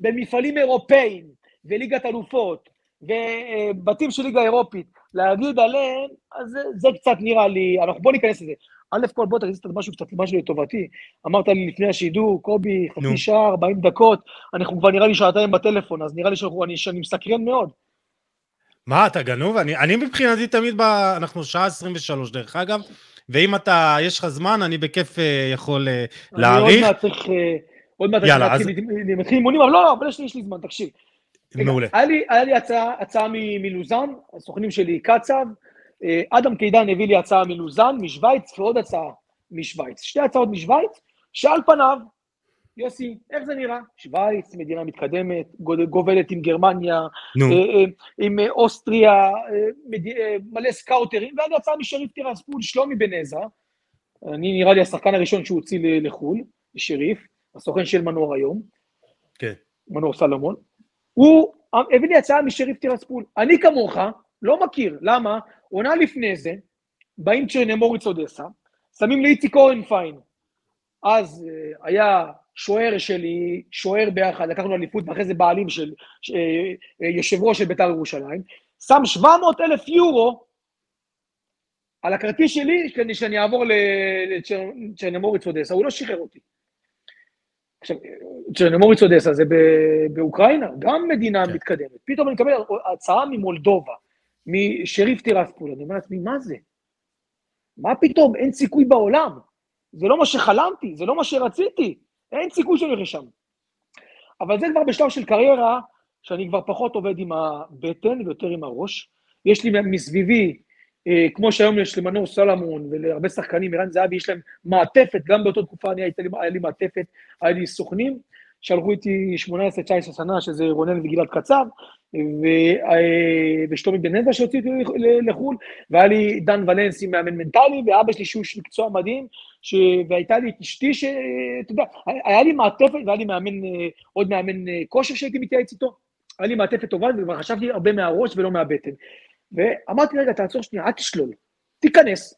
במפעלים אירופאיים וליגת אלופות ובתים של ליגה אירופית, להגיד עליהם, אז זה, זה קצת נראה לי, אנחנו בוא ניכנס לזה. א' כל בוא תכניס את משהו קצת, משהו לטובתי. אמרת לי לפני השידור, קובי, חצי שעה, 40 דקות, אנחנו כבר נראה לי שעתיים בטלפון, אז נראה לי שאני, שאני מסקרן מאוד. מה, אתה גנוב? אני, אני מבחינתי תמיד, ב, אנחנו שעה 23 דרך אגב, ואם אתה, יש לך זמן, אני בכיף אה, יכול אה, להאריך. אני עוד מעט צריך, אה, עוד מעט יאללה, אז... אני מתחיל אימונים, אבל לא, לא, אבל יש לי, יש לי זמן, תקשיב. מעולה. היה לי, היה לי הצעה, הצעה מלוזן, הסוכנים שלי קצב, אדם קידן הביא לי הצעה מלוזן, משוויץ, ועוד הצעה משוויץ. שתי הצעות משוויץ, שעל פניו יוסי, איך זה נראה? שווייץ, מדינה מתקדמת, גובלת עם גרמניה, נו. אה, אה, עם אה, אוסטריה, מלא סקאוטרים, ואז יצא משריף טירספול, שלומי בן עזרא, אני נראה לי השחקן הראשון שהוא הוציא לחו"ל, שריף, הסוכן של מנור היום, כן. מנור סלומון, הוא הביא לי הצעה משריף טירספול. אני כמוך לא מכיר, למה? עונה לפני זה, באים צ'רנמוריץ אודסה, שמים לאיציק אורנפיין, אז היה שוער שלי, שוער ביחד, לקחנו אליפות, ואחרי זה בעלים של, אה, יושב ראש של בית"ר ירושלים, שם 700 אלף יורו על הכרטיס שלי, כדי שאני אעבור לצ'רנמוריץ אודסה, הוא לא שחרר אותי. עכשיו, צ'רנמוריץ אודסה זה באוקראינה, גם מדינה כן. מתקדמת. פתאום אני מקבל הצעה ממולדובה, משריף טירספול, אני אומר לעצמי, מה זה? מה פתאום? אין סיכוי בעולם. זה לא מה שחלמתי, זה לא מה שרציתי. אין סיכוי שאני הולך לשם. אבל זה כבר בשלב של קריירה, שאני כבר פחות עובד עם הבטן ויותר עם הראש. יש לי מסביבי, אה, כמו שהיום יש למנור סלמון ולהרבה שחקנים, ערן זהבי, יש להם מעטפת, גם באותה תקופה אני הייתה לי, היה לי מעטפת, היה לי סוכנים, שהלכו איתי 18-19 שנה, שזה רונן וגלעד קצב, אה, ושלומי בן עזרא שהוציא אותי לחו"ל, והיה לי דן ולנסי מאמן מנטלי, ואבא שלי שהוא מקצוע מדהים, ש... והייתה לי את אשתי, שאתה יודע, היה לי מעטפת, והיה לי מאמן, עוד מאמן אה, כושר שהייתי מתייעץ איתו, היה לי מעטפת טובה, וכבר חשבתי הרבה מהראש ולא מהבטן. ואמרתי, רגע, תעצור שנייה, אל תשלול, תיכנס.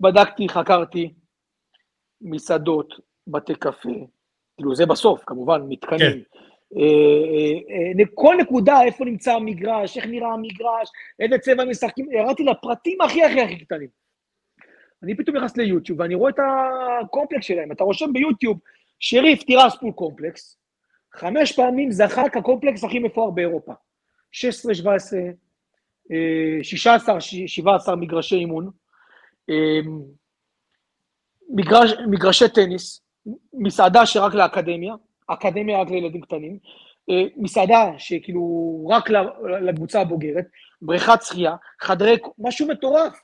בדקתי, חקרתי, מסעדות, בתי קפה, כאילו זה בסוף, כמובן, מתקנים. כן. אה, אה, אה, כל נקודה, איפה נמצא המגרש, איך נראה המגרש, איזה צבע משחקים, ירדתי לפרטים הכי הכי הכי קטנים. אני פתאום נכנס ליוטיוב ואני רואה את הקומפלקס שלהם, אתה רושם ביוטיוב, שריף טירספול קומפלקס, חמש פעמים זכה כקומפלקס הכי מפואר באירופה. 16, 17, 16, 17 מגרשי אימון, מגרש, מגרשי טניס, מסעדה שרק לאקדמיה, אקדמיה רק לילדים קטנים, אה, מסעדה שכאילו רק לקבוצה הבוגרת, בריכת שחייה, חדרי, משהו מטורף.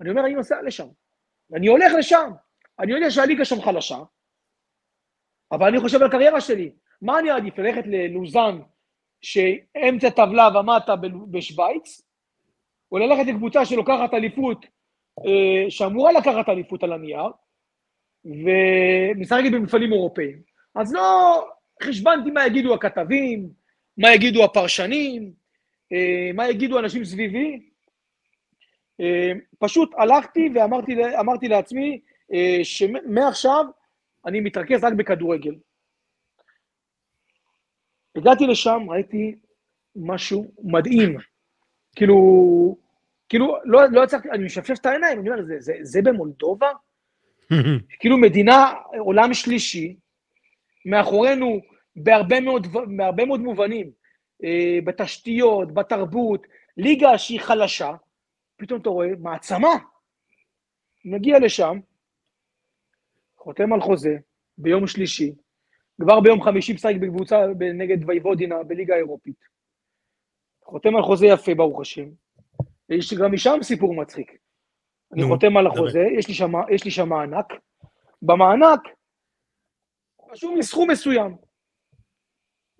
אני אומר, אני נוסע לשם. אני הולך לשם. אני יודע שהליגה שם חלשה, אבל אני חושב על הקריירה שלי. מה אני אעדיף, ללכת ללוזן, שאמצע טבלה ומטה בשוויץ, או ללכת לקבוצה שלוקחת אליפות, אה, שאמורה לקחת אליפות על הנייר, ומשחקת במפעלים אירופאיים. אז לא חשבנתי מה יגידו הכתבים, מה יגידו הפרשנים, אה, מה יגידו אנשים סביבי. אה, פשוט הלכתי ואמרתי לעצמי שמעכשיו אני מתרכז רק בכדורגל. הגעתי לשם, ראיתי משהו מדהים. כאילו, כאילו, לא, לא הצלחתי, אני משפשף את העיניים, אני אומר, זה, זה, זה במולדובה? כאילו מדינה, עולם שלישי, מאחורינו בהרבה מאוד, בהרבה מאוד מובנים, אה, בתשתיות, בתרבות, ליגה שהיא חלשה, פתאום אתה רואה מעצמה. מגיע לשם, חותם על חוזה ביום שלישי, כבר ביום חמישי משחק בקבוצה נגד וייבודינה בליגה האירופית. חותם על חוזה יפה, ברוך השם. יש גם משם סיפור מצחיק. אני חותם על החוזה, יש לי, שם, יש לי שם מענק. במענק, רשום לי סכום מסוים.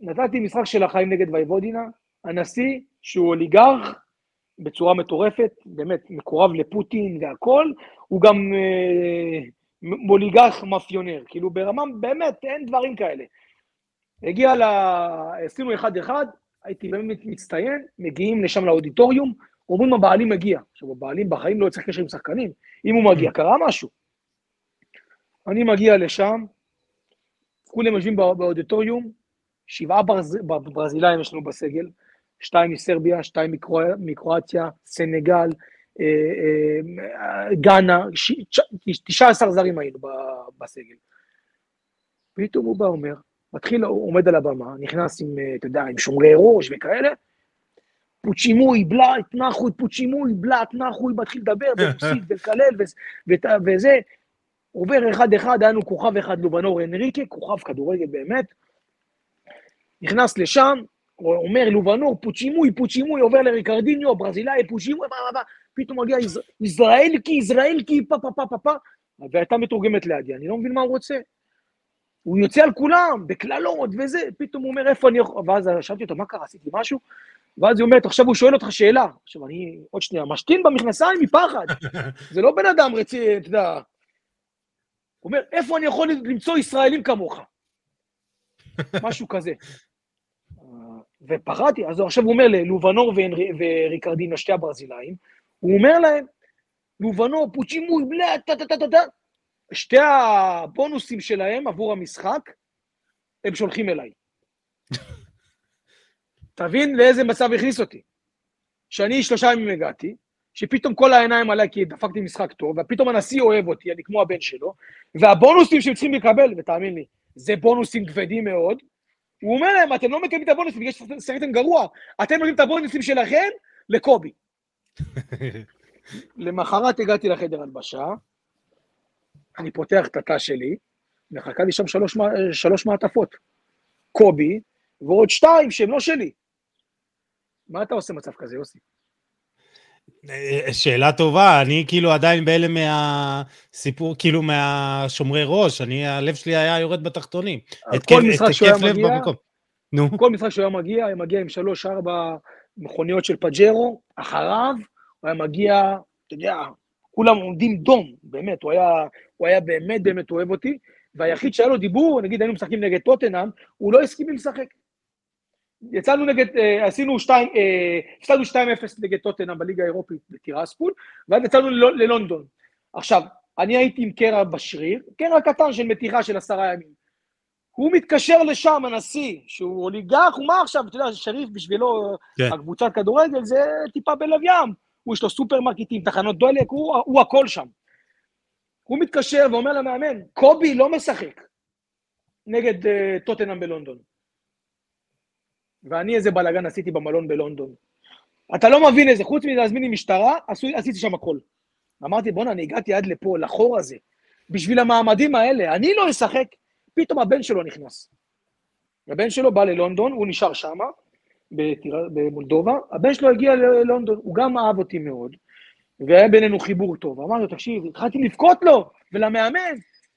נתתי משחק של החיים נגד וייבודינה, הנשיא, שהוא אוליגרך, בצורה מטורפת, באמת מקורב לפוטין והכול, הוא גם אה, מוליגרך מאפיונר, כאילו ברמה, באמת, אין דברים כאלה. הגיע ל... עשינו אחד-אחד, הייתי באמת מצטיין, מגיעים לשם לאודיטוריום, אומרים הבעלים מגיע. עכשיו, הבעלים בחיים לא יצטרך קשר עם שחקנים, אם הוא מגיע, קרה משהו. אני מגיע לשם, כולם יושבים באודיטוריום, שבעה ברז... ברזילאים יש לנו בסגל, שתיים מסרביה, שתיים מקרואטיה, סנגל, אה, אה, גאנה, תשעה עשר זרים היינו בסגל. פתאום הוא בא אומר, מתחיל, הוא עומד על הבמה, נכנס עם, אה, אתה יודע, עם שומרי ראש וכאלה, פוצ'ימוי, בלאט, נחוי, פוצ'ימוי, בלאט, נחוי, מתחיל לדבר ברוסית ולקלל וזה, עובר אחד-אחד, היה לנו כוכב אחד, לובנור אנריקה, כוכב כדורגל באמת, נכנס לשם, אומר לובנור, פוצ'ימוי, פוצ'ימוי, עובר לריקרדיניו, ברזילאי, פוצ'ימוי, מה, מה, מה, פתאום מגיע ישראל כי, ישראל כי, פה, פה, פה, פה, פה, והייתה מתורגמת לידי, אני לא מבין מה הוא רוצה. הוא יוצא על כולם, בקללות וזה, פתאום הוא אומר, איפה אני יכול... ואז שאלתי אותו, מה קרה, עשיתי משהו? ואז היא אומרת, עכשיו הוא שואל אותך שאלה. עכשיו, אני עוד שנייה, משתין במכנסיים מפחד. זה לא בן אדם רציני, אתה יודע. הוא אומר, איפה אני יכול למצוא ישראלים כמוך? משהו כזה. ופחדתי, אז עכשיו הוא אומר ללובנור וריקרדינו, שתי הברזילאים, הוא אומר להם, לובנור, פוצ'ימוי, בלה, טה טה טה טה טה, שתי הבונוסים שלהם עבור המשחק, הם שולחים אליי. תבין לאיזה מצב הכניס אותי. שאני שלושה ימים הגעתי, שפתאום כל העיניים עליי כי דפקתי משחק טוב, ופתאום הנשיא אוהב אותי, אני כמו הבן שלו, והבונוסים שהם צריכים לקבל, ותאמין לי, זה בונוסים כבדים מאוד, הוא אומר להם, אתם לא מקבלים את הבונוסים בגלל ששחקתם גרוע, אתם נותנים את הבונוסים שלכם לקובי. למחרת הגעתי לחדר הלבשה, אני פותח את התא שלי, מחכה לי שם שלוש, שלוש מעטפות. קובי, ועוד שתיים שהם לא שלי. מה אתה עושה במצב כזה, יוסי? אה, שאלה טובה, אני כאילו עדיין בהלם מהסיפור, כאילו מהשומרי ראש, אני, הלב שלי היה יורד בתחתונים. כל משחק שהוא היה מגיע, נו. כל משחק שהוא היה מגיע, היה מגיע עם שלוש-ארבע מכוניות של פג'רו, אחריו, הוא היה מגיע, אתה יודע, כולם עומדים דום, באמת, הוא היה, הוא היה באמת באמת אוהב אותי, והיחיד שהיה לו דיבור, נגיד היינו משחקים נגד טוטנאם, הוא לא הסכים לי לשחק. יצאנו נגד, אה, עשינו 2, אה, הפסדנו 2-0 נגד טוטנאם בליגה האירופית בטירספול, ואז יצאנו ללונדון. עכשיו, אני הייתי עם קרע בשריר, קרע קטן של מתיחה של עשרה ימים. הוא מתקשר לשם, הנשיא, שהוא אוליגרך, הוא מה עכשיו, אתה יודע, שריף בשבילו, כן. הקבוצת כדורגל זה טיפה בלב ים. הוא יש לו סופרמרקטים, תחנות דולק, הוא, הוא הכל שם. הוא מתקשר ואומר למאמן, קובי לא משחק נגד uh, טוטנאם בלונדון. ואני איזה בלאגן עשיתי במלון בלונדון. אתה לא מבין איזה, חוץ מזה להזמין לי משטרה, עשו, עשיתי שם הכל. אמרתי, בואנה, אני הגעתי עד לפה, לחור הזה, בשביל המעמדים האלה, אני לא אשחק, פתאום הבן שלו נכנס. הבן שלו בא ללונדון, הוא נשאר שם, במולדובה, הבן שלו הגיע ללונדון, הוא גם אהב אותי מאוד, והיה בינינו חיבור טוב. אמר לו, תקשיב, התחלתי לבכות לו ולמאמן,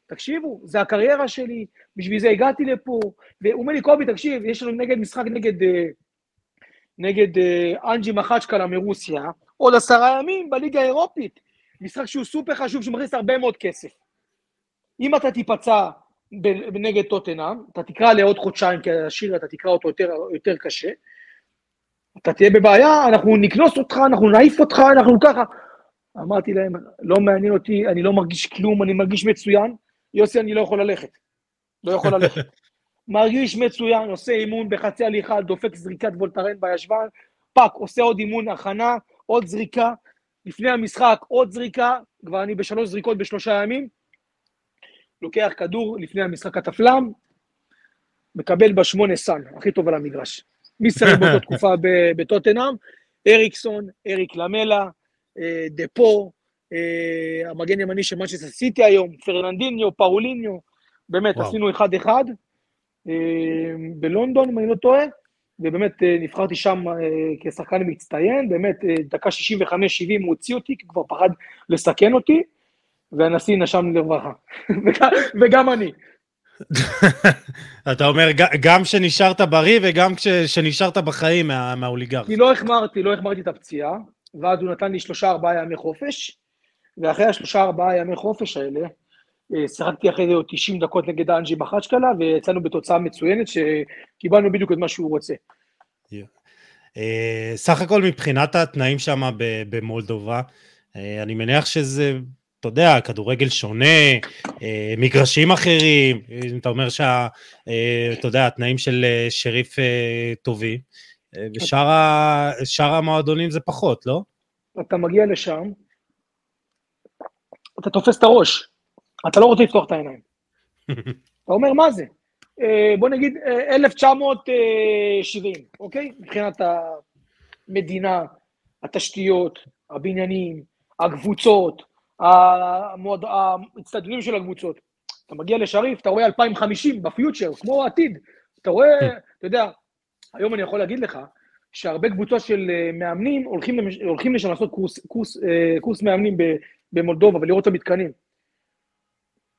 תקשיבו, זה הקריירה שלי, בשביל זה הגעתי לפה. והוא אומר לי, קובי, תקשיב, יש לנו נגד משחק נגד, אה, נגד אה, אנג'י מחצ'קלה מרוסיה, עוד עשרה ימים בליגה האירופית. משחק שהוא סופר חשוב, שמכניס הרבה מאוד כסף. אם אתה תיפצע נגד טוטנאם, אתה תקרע לעוד חודשיים, כי השריר אתה תקרע אותו יותר, יותר קשה, אתה תהיה בבעיה, אנחנו נקנוס אותך, אנחנו נעיף אותך, אנחנו ככה. אמרתי להם, לא מעניין אותי, אני לא מרגיש כלום, אני מרגיש מצוין. יוסי, אני לא יכול ללכת. לא יכול ללכת. מרגיש מצוין, עושה אימון בחצי הליכה, דופק זריקת וולטרן בישבן, פאק, עושה עוד אימון הכנה, עוד זריקה, לפני המשחק עוד זריקה, כבר אני בשלוש זריקות בשלושה ימים, לוקח כדור לפני המשחק הטפלם, מקבל בשמונה סאן, הכי טוב על המגרש. מי שיחק באותה תקופה בטוטנאם? אריקסון, אריק למלה, אה, דפו, אה, המגן ימני של מנצ'סטר סיטי היום, פרננדיניו, פאוליניו, באמת, וואו. עשינו אחד-אחד אה, בלונדון, אם אני לא טועה, ובאמת נבחרתי שם כשחקן מצטיין, באמת, דקה 65-70 הוא הוציא אותי, כי כבר פחד לסכן אותי, והנשיא נשם לרווחה, וגם אני. אתה אומר, גם שנשארת בריא וגם שנשארת בחיים מהאוליגר. כי לא החמרתי, לא החמרתי את הפציעה, ואז הוא נתן לי שלושה ארבעה ימי חופש, ואחרי השלושה ארבעה ימי חופש האלה, אה, שיחקתי אחרי זה עוד 90 דקות נגד אנג'י מחצ'קלה, ויצאנו בתוצאה מצוינת שקיבלנו בדיוק את מה שהוא רוצה. אה, סך הכל מבחינת התנאים שם במולדובה, אה, אני מניח שזה אתה יודע, כדורגל שונה, אה, מגרשים אחרים, אם אתה אומר שה... אה, אתה יודע, התנאים של שריף טובים, ושאר המועדונים זה פחות, לא? אתה מגיע לשם, אתה תופס את הראש, אתה לא רוצה לפתוח את העיניים. אתה אומר, מה זה? בוא נגיד 1970, אוקיי? מבחינת המדינה, התשתיות, הבניינים, הקבוצות, האצטדיונים של הקבוצות. אתה מגיע לשריף, אתה רואה 2050 בפיוטר, כמו העתיד. אתה רואה, אתה יודע, היום אני יכול להגיד לך, שהרבה קבוצות של אה, מאמנים הולכים, הולכים לשם לעשות קורס, קורס, אה, קורס מאמנים במולדובה ולראות את המתקנים.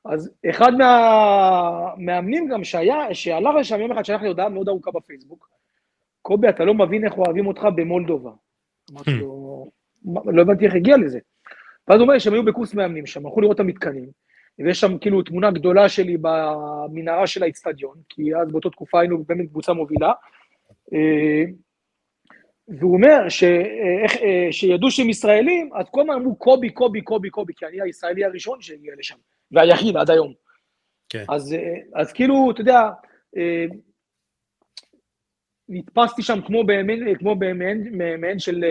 אז אחד מהמאמנים גם שהיה, שהלך לשם יום אחד, שלח לי הודעה מאוד ארוכה בפייסבוק, קובי, אתה לא מבין איך אוהבים אותך במולדובה. אמרתי לו, לא הבנתי איך הגיע לזה. ואז הוא אומר שהם היו בקורס מאמנים שם, הלכו לראות את המתקנים, ויש שם כאילו תמונה גדולה שלי במנהרה של האיצטדיון, כי אז באותה תקופה היינו באמת קבוצה מובילה. אה, והוא אומר ש, איך, אה, שידעו שהם ישראלים, אז כל הזמן אמרו קובי, קובי, קובי, קובי, כי אני הישראלי הראשון שהגיע לשם, והיחיד עד היום. כן. אז, אה, אז כאילו, אתה יודע, נתפסתי שם כמו במעין, כמו במעין של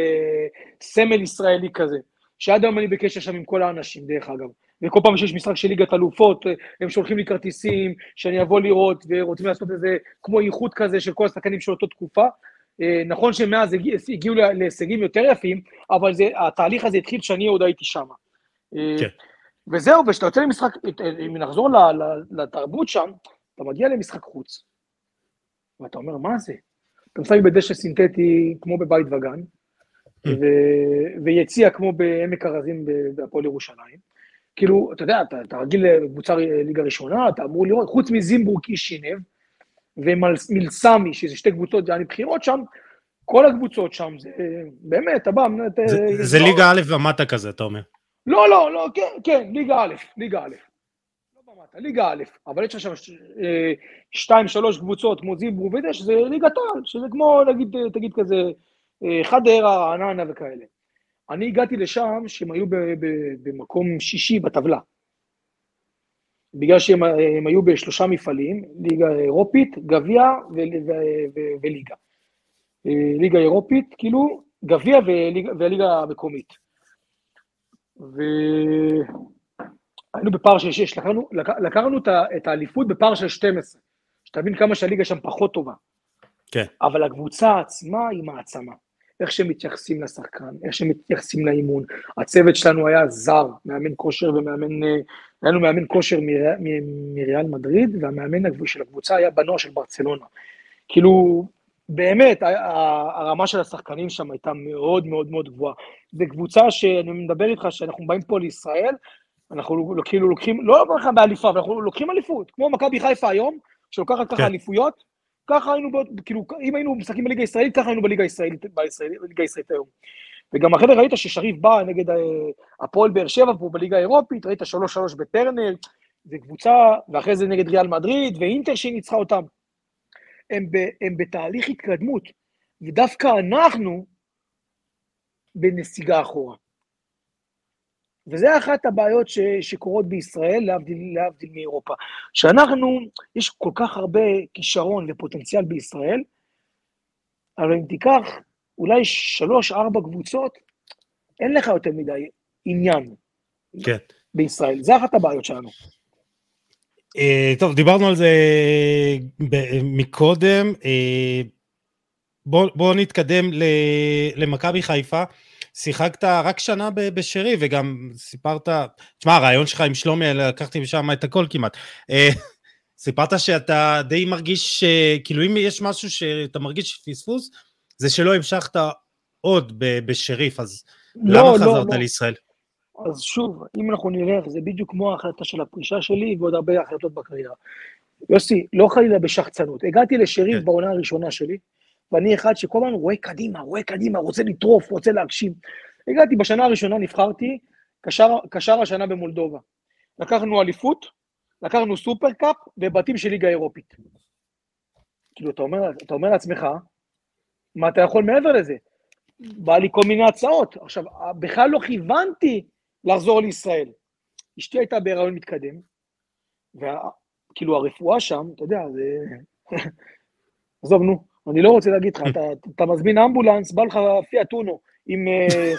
סמל ישראלי כזה. שעד היום אני בקשר שם עם כל האנשים, דרך אגב. וכל פעם שיש משחק של ליגת אלופות, הם שולחים לי כרטיסים, שאני אבוא לראות, ורוצים לעשות איזה, כמו איחוד כזה של כל השחקנים של אותו תקופה. אה, נכון שמאז הגיעו להישגים יותר יפים, אבל זה, התהליך הזה התחיל כשאני עוד הייתי שם. אה, כן. וזהו, וכשאתה יוצא למשחק, אם נחזור לתרבות שם, אתה מגיע למשחק חוץ, ואתה אומר, מה זה? אתה משחק בדשא סינתטי כמו בבית וגן, ו- ויציע כמו בעמק הרזים בהפועל ירושלים. כאילו, אתה יודע, אתה, אתה רגיל לקבוצה ליגה ראשונה, אתה אמור לראות, חוץ מזימבורג איש שינב, ומלסמי, שזה שתי קבוצות, זה היה בחירות שם, כל הקבוצות שם, זה באמת, אתה בא... זה, זה, זה ליגה א' ומטה כזה, אתה אומר. לא, לא, לא, כן, כן, ליגה א', ליגה א'. לא במטה, ליגה א', אבל יש שם אה, שתיים, שלוש קבוצות כמו זימבורג ודש, זה ליגת העל, שזה כמו, נגיד, תגיד כזה, חדרה, רעננה וכאלה. אני הגעתי לשם שהם היו במקום שישי בטבלה. בגלל שהם היו בשלושה מפעלים, ליגה אירופית, גביע וליגה. אה, ליגה אירופית, כאילו, גביע וליגה המקומית. והיינו בפער של 6, לקחנו, לקחנו את האליפות בפער של 12, שתבין כמה שהליגה שם פחות טובה. כן. אבל הקבוצה עצמה היא מעצמה. איך שהם מתייחסים לשחקן, איך שהם מתייחסים לאימון. הצוות שלנו היה זר, מאמן כושר ומאמן, היה לנו מאמן כושר מריאל מדריד, והמאמן של הקבוצה היה בנוער של ברצלונה. כאילו, באמת, הרמה של השחקנים שם הייתה מאוד מאוד מאוד גבוהה. זו קבוצה שאני מדבר איתך, שאנחנו באים פה לישראל, אנחנו כאילו לוקחים, לא לוקחים באליפה, אבל אנחנו לוקחים אליפות, כמו מכבי חיפה היום, שלוקחת ככה כן. אליפויות, ככה היינו, כאילו, אם היינו משחקים בליגה הישראלית, ככה היינו בליגה הישראלית, בליגה הישראלית היום. וגם אחרי זה ראית ששריף בא נגד אה, הפועל באר שבע פה בליגה האירופית, ראית 3-3 בטרנר, זה קבוצה, ואחרי זה נגד ריאל מדריד, ואינטר שהיא ניצחה אותם. הם, ב, הם בתהליך התקדמות, ודווקא אנחנו בנסיגה אחורה. וזה אחת הבעיות ש, שקורות בישראל, להבדיל, להבדיל מאירופה. שאנחנו, יש כל כך הרבה כישרון ופוטנציאל בישראל, אבל אם תיקח אולי שלוש-ארבע קבוצות, אין לך יותר מדי עניין כן. בישראל. זה אחת הבעיות שלנו. Uh, טוב, דיברנו על זה מקודם. Uh, בוא, בוא נתקדם למכבי חיפה. שיחקת רק שנה בשרי, וגם סיפרת, תשמע, הרעיון שלך עם שלומי, לקחתי משם את הכל כמעט. Uh, סיפרת שאתה די מרגיש, כאילו אם יש משהו שאתה מרגיש פספוס, זה שלא המשכת עוד בשריף, אז לא, למה לא, חזרת לא. לישראל? אז שוב, אם אנחנו נראה, זה בדיוק כמו ההחלטה של הפרישה שלי ועוד הרבה החלטות בקריירה. יוסי, לא חלילה בשחצנות. הגעתי לשריף כן. בעונה הראשונה שלי, ואני אחד שכל הזמן רואה קדימה, רואה קדימה, רוצה לטרוף, רוצה להגשים. הגעתי, בשנה הראשונה נבחרתי, קשר, קשר השנה במולדובה. לקחנו אליפות, לקחנו סופרקאפ ובתים של ליגה אירופית. כאילו, אתה אומר, אתה אומר לעצמך, מה אתה יכול מעבר לזה? בא לי כל מיני הצעות. עכשיו, בכלל לא כיוונתי לחזור לישראל. אשתי הייתה בהיריון מתקדם, וכאילו הרפואה שם, אתה יודע, זה... עזוב, נו, אני לא רוצה להגיד לך, אתה, אתה מזמין אמבולנס, בא לך פיאט אונו עם, אה,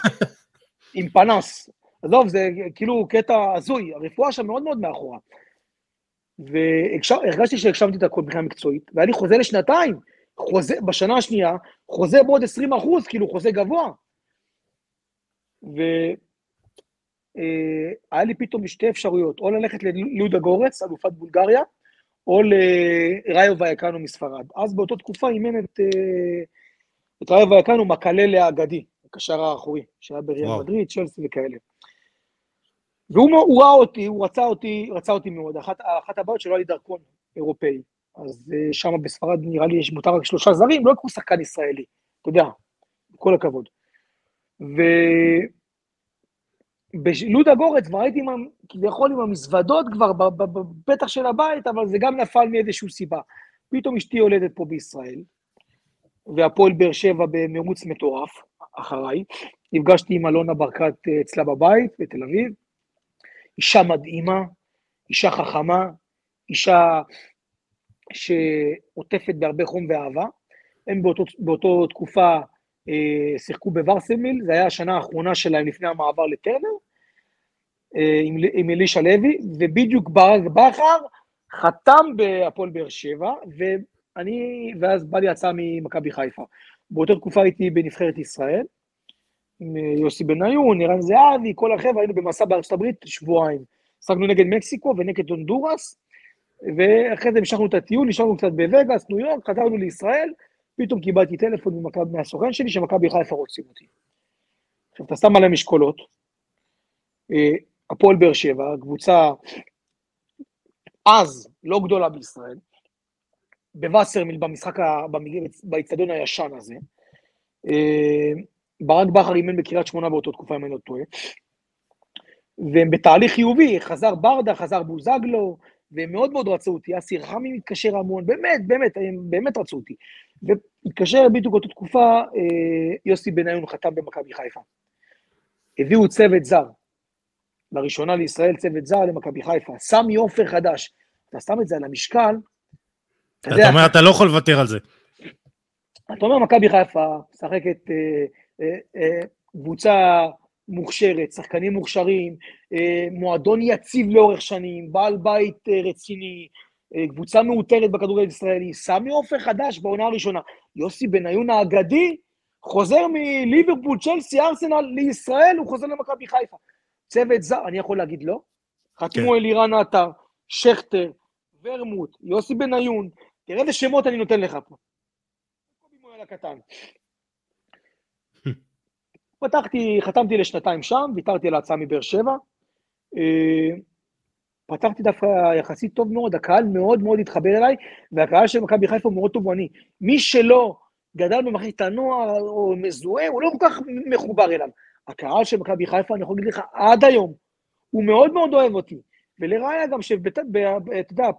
עם פנס. עזוב, זה כאילו קטע הזוי, הרפואה שם מאוד מאוד מאחורה. והרגשתי שהגשמתי את הכל מבחינה מקצועית, והיה לי חוזה לשנתיים, חוזה, בשנה השנייה, חוזה בעוד 20 אחוז, כאילו חוזה גבוה. והיה אה, לי פתאום שתי אפשרויות, או ללכת ללודה גורץ, אלופת בולגריה, או לראיו ויקנו מספרד. אז באותה תקופה אימן את, אה, את ראיו ויקנו מקללה האגדי, הקשר האחורי, שהיה בריאל מדריד, צ'לסי וכאלה. והוא ראה אותי, הוא רצה אותי, רצה אותי מאוד. אחת, אחת הבעיות שלא היה לי דרכון אירופאי. אז אה, שם בספרד נראה לי יש מותר רק שלושה זרים, לא יקחו שחקן ישראלי, אתה יודע, כל הכבוד. ובלודה גורץ כבר הייתי כביכול עם המזוודות כבר בפתח של הבית, אבל זה גם נפל מאיזושהי סיבה. פתאום אשתי יולדת פה בישראל, והפועל באר שבע במרוץ מטורף אחריי. נפגשתי עם אלונה ברקת אה, אצלה בבית בתל אביב. אישה מדהימה, אישה חכמה, אישה שעוטפת בהרבה חום ואהבה. הם באותו, באותו תקופה אה, שיחקו בוורסמיל, זו הייתה השנה האחרונה שלהם לפני המעבר לטרנר, אה, עם, עם אלישע לוי, ובדיוק ברק בכר חתם בהפועל באר שבע, ואני, ואז בא לי הצעה ממכבי חיפה. באותה תקופה הייתי בנבחרת ישראל, עם אה, יוסי בניון, ערן זהבי, כל החבר'ה, היינו במסע בארצות הברית שבועיים. שחקנו נגד מקסיקו ונגד הונדורס, ואחרי זה המשכנו את הטיול, נשארנו קצת בווגאס, ניו יורק, חזרנו לישראל, פתאום קיבלתי טלפון מהסוכן שלי שמכבי חיפה רוצים אותי. עכשיו, אתה שם עליהם משקולות, אה, הפועל באר שבע, קבוצה אז לא גדולה בישראל, בווסרמיל במשחק, באיצטדיון הישן הזה, אה, ברק בכר אימן בקריית שמונה באותו תקופה, אם אני לא טועה, והם בתהליך חיובי, חזר ברדה, חזר בוזגלו, והם מאוד מאוד רצו אותי, אסי רחמי מתקשר המון, באמת, באמת, הם באמת רצו אותי. והתקשר בדיוק באותה תקופה, אה, יוסי בניון חתם במכבי חיפה. הביאו צוות זר, לראשונה לישראל צוות זר למכבי חיפה, סמי עופר חדש. אתה שם את זה על המשקל, אתה יודע... אתה אומר, אתה לא יכול לוותר על זה. אתה אומר, מכבי חיפה משחקת אה, אה, קבוצה מוכשרת, שחקנים מוכשרים, אה, מועדון יציב לאורך שנים, בעל בית אה, רציני, אה, קבוצה מאותרת בכדורגל הישראלי, סמי עופר חדש בעונה הראשונה, יוסי בניון האגדי, חוזר מליברפול, צ'לסי, ארסנל לישראל, הוא חוזר למכבי חיפה. צוות זר, אני יכול להגיד לא? חתמו אלירן עטר, שכטר, ורמוט, יוסי בניון, תראה איזה שמות אני נותן לך פה. קובי מויאל הקטן. פתחתי, חתמתי לשנתיים שם, ויתרתי על ההצעה מבאר שבע. אה, פתחתי דווקא יחסית טוב מאוד, הקהל מאוד מאוד התחבר אליי, והקהל של מכבי חיפה הוא מאוד טובעני. מי שלא גדל במחלקת הנוער או מזוהה, הוא לא כל כך מחובר אליו. הקהל של מכבי חיפה, אני יכול להגיד לך, עד היום, הוא מאוד מאוד אוהב אותי. ולראיה גם שאתה יודע,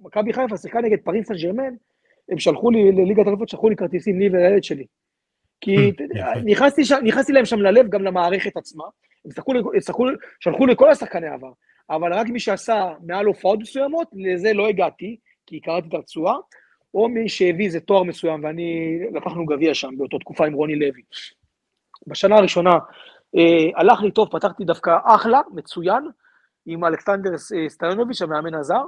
מכבי חיפה שיחקה נגד פריס סן ג'רמן, הם שלחו לי, לליגת אלופות, שלחו לי כרטיסים, לי ולילד שלי. כי hmm, נכנסתי, נכנסתי להם שם ללב, גם למערכת עצמה. הם שחקו, שלחו לכל השחקני עבר, אבל רק מי שעשה מעל הופעות מסוימות, לזה לא הגעתי, כי קראתי את הרצועה, או מי שהביא איזה תואר מסוים, ואני, לקחנו גביע שם באותה תקופה עם רוני לוי. בשנה הראשונה אה, הלך לי טוב, פתחתי דווקא אחלה, מצוין, עם אלכסנדר אה, סטיונוביץ', המאמן הזר.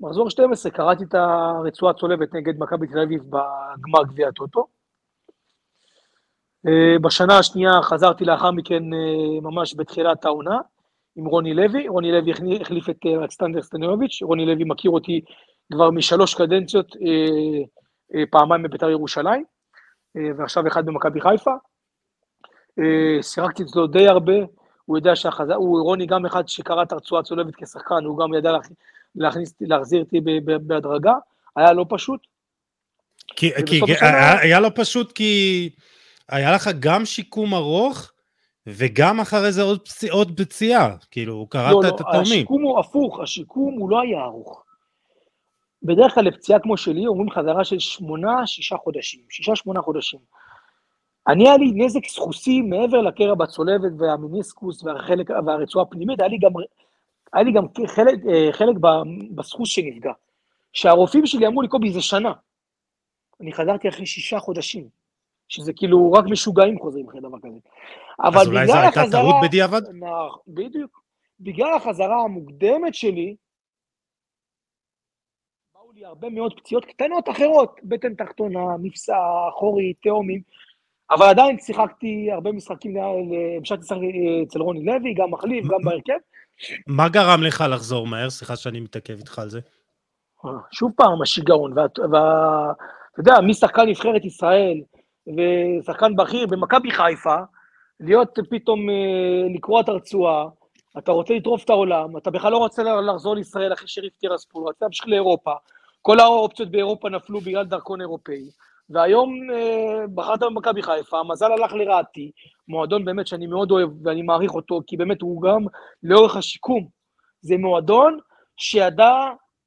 מחזור 12, קראתי את הרצועה הצולבת נגד מכבי תל אביב בגמר גביע הטוטו. אה, בשנה השנייה חזרתי לאחר מכן אה, ממש בתחילת העונה עם רוני לוי. רוני לוי החליף את אלכסנדר סטניוביץ', רוני לוי מכיר אותי כבר משלוש קדנציות, פעמיים בבית"ר ירושלים, ועכשיו אחד במכבי חיפה. שיחקתי אצלו די הרבה, הוא יודע שהחזר, הוא רוני גם אחד שקרא את הרצועה הצולבת כשחקן, הוא גם ידע להכניס, להחזיר אותי בהדרגה, היה לא פשוט. כי, כי היה, היה לא פשוט כי היה לך גם שיקום ארוך, וגם אחרי זה עוד, פצע, עוד פציעה, כאילו, קראת לא, את לא, התאומים. השיקום הוא הפוך, השיקום הוא לא היה ארוך. בדרך כלל לפציעה כמו שלי אומרים חזרה של שמונה, שישה חודשים, שישה, שמונה חודשים. אני, היה לי נזק סחוסי מעבר לקרע בצולבת והמיניסקוס והחלק, והרצועה הפנימית, היה לי גם, היה לי גם חלק, אה, חלק בסחוס שנפגע. שהרופאים שלי אמרו לי, קובי, זה שנה. אני חזרתי אחרי שישה חודשים, שזה כאילו רק משוגעים חוזרים אחרי דבר כזה. אז אולי זו הייתה טעות בדיעבד? בדיוק. בגלל החזרה המוקדמת שלי, באו לי הרבה מאוד פציעות קטנות אחרות, בטן תחתונה, מפסע, אחורי, תאומים, אבל עדיין שיחקתי הרבה משחקים, המשכתי לשחק אצל רוני לוי, גם מחליף, גם בהרכב. מה גרם לך לחזור מהר? סליחה שאני מתעכב איתך על זה. אה, שוב פעם, השיגעון, ואתה יודע, משחקן נבחרת ישראל ושחקן בכיר במכבי חיפה, להיות פתאום, אה, לקרוע את הרצועה, אתה רוצה לטרוף את העולם, אתה בכלל לא רוצה לחזור לישראל אחרי שריף טירספול, אתה להמשיך לאירופה, כל האופציות באירופה נפלו בגלל דרכון אירופאי. והיום אה, בחרת במכבי חיפה, המזל הלך לרעתי, מועדון באמת שאני מאוד אוהב ואני מעריך אותו, כי באמת הוא גם לאורך השיקום. זה מועדון שידע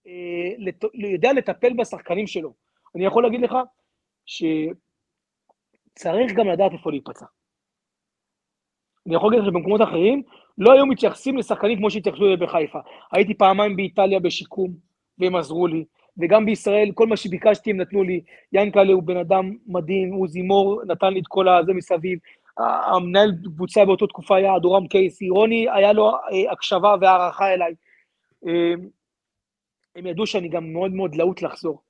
אה. יודע לטפל בשחקנים שלו. אני יכול להגיד לך שצריך גם לדעת איפה להיפצע. אני יכול להגיד לך שבמקומות אחרים לא היו מתייחסים לשחקנים כמו שהתייחסו בחיפה. הייתי פעמיים באיטליה בשיקום, והם עזרו לי. וגם בישראל, כל מה שביקשתי הם נתנו לי. ינקלה הוא בן אדם מדהים, עוזי מור נתן לי את כל הזה מסביב. המנהל קבוצה באותה תקופה היה אדורם קייסי, רוני היה לו אה, הקשבה והערכה אליי. אה, הם ידעו שאני גם מאוד מאוד להוט לחזור.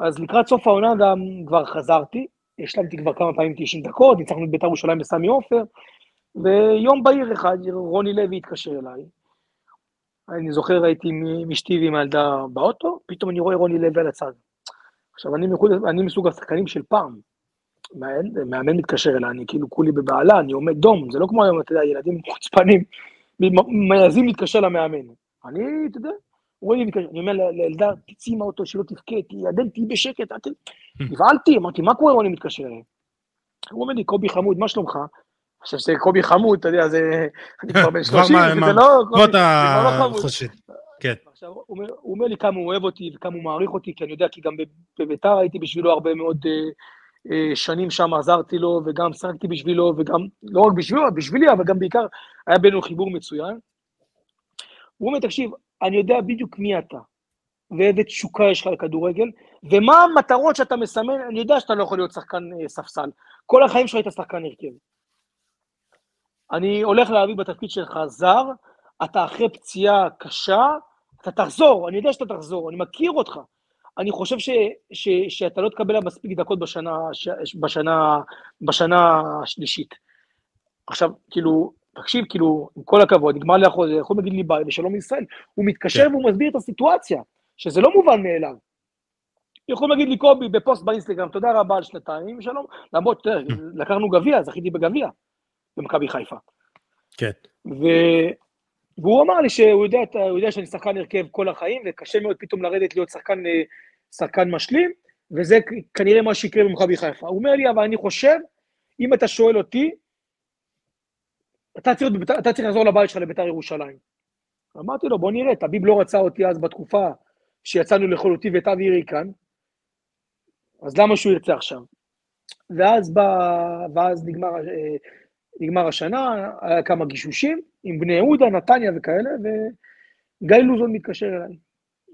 אז לקראת סוף העונה גם כבר חזרתי, השלמתי כבר כמה פעמים 90 דקות, ניצחנו את בית"ר ירושלים בסמי עופר, ויום בהיר אחד רוני לוי התקשר אליי, אני זוכר, הייתי עם אשתי ועם הילדה באוטו, פתאום אני רואה רוני לוי על הצד. עכשיו, אני, מחוד, אני מסוג השחקנים של פעם. מאמן, מאמן מתקשר אליי, אני כאילו כולי בבעלה, אני עומד דום, זה לא כמו היום, אתה יודע, ילדים חוצפנים, מעזים להתקשר למאמן. אני, אתה יודע, רואה מתקשר, אני אומר לילדה, תצאי מהאוטו, שלא תבכה, תיעדן, תהיי בשקט, אל. נבהלתי, אמרתי, מה קורה רוני מתקשר אליי? הוא אומר לי, קובי חמוד, מה שלומך? עכשיו שזה קובי חמוד, אתה יודע, זה... אני כבר בן 30, זה לא... כבר אתה לא חושב. כן. עכשיו, הוא אומר לי כמה הוא אוהב אותי וכמה הוא מעריך אותי, כי אני יודע, כי גם בביתר הייתי בשבילו הרבה מאוד אה, אה, שנים שם, עזרתי לו, וגם שחקתי בשבילו, וגם, לא רק בשבילו, בשבילי, אבל גם בעיקר, היה בינינו חיבור מצוין. הוא אומר, תקשיב, אני יודע בדיוק מי אתה, ואיזה תשוקה יש לך לכדורגל, ומה המטרות שאתה מסמן, אני יודע שאתה לא יכול להיות שחקן אה, ספסל. כל החיים שלך היית שחקן הרכב. אני הולך להביא בתפקיד שלך זר, אתה אחרי פציעה קשה, אתה תחזור, אני יודע שאתה תחזור, אני מכיר אותך. אני חושב ש, ש, שאתה לא תקבל מספיק דקות בשנה, בשנה, בשנה השלישית. עכשיו, כאילו, תקשיב, כאילו, עם כל הכבוד, נגמר לי החוזה, יכול להגיד לי ביי ושלום ישראל. הוא מתקשר כן. והוא מסביר את הסיטואציה, שזה לא מובן מאליו. יכול להגיד לי קובי בפוסט באינסטגרם, תודה רבה על שנתיים, שלום, למרות, תראה, לקחנו גביע, זכיתי בגביע, במכבי חיפה. כן. ו... והוא אמר לי שהוא יודע, יודע שאני שחקן הרכב כל החיים, וקשה מאוד פתאום לרדת להיות שחקן, אה, שחקן משלים, וזה כנראה מה שיקרה במכבי חיפה. הוא אומר לי, אבל אני חושב, אם אתה שואל אותי, אתה צריך, אתה צריך לחזור לבית שלך לביתר ירושלים. אמרתי לו, בוא נראה, טביב לא רצה אותי אז בתקופה שיצאנו לאכול אותי ואת אבי ריקן, אז למה שהוא ירצה עכשיו? ואז בא, ואז נגמר, אה, נגמר השנה, היה כמה גישושים עם בני יהודה, נתניה וכאלה, וגיא לוזון מתקשר אליי.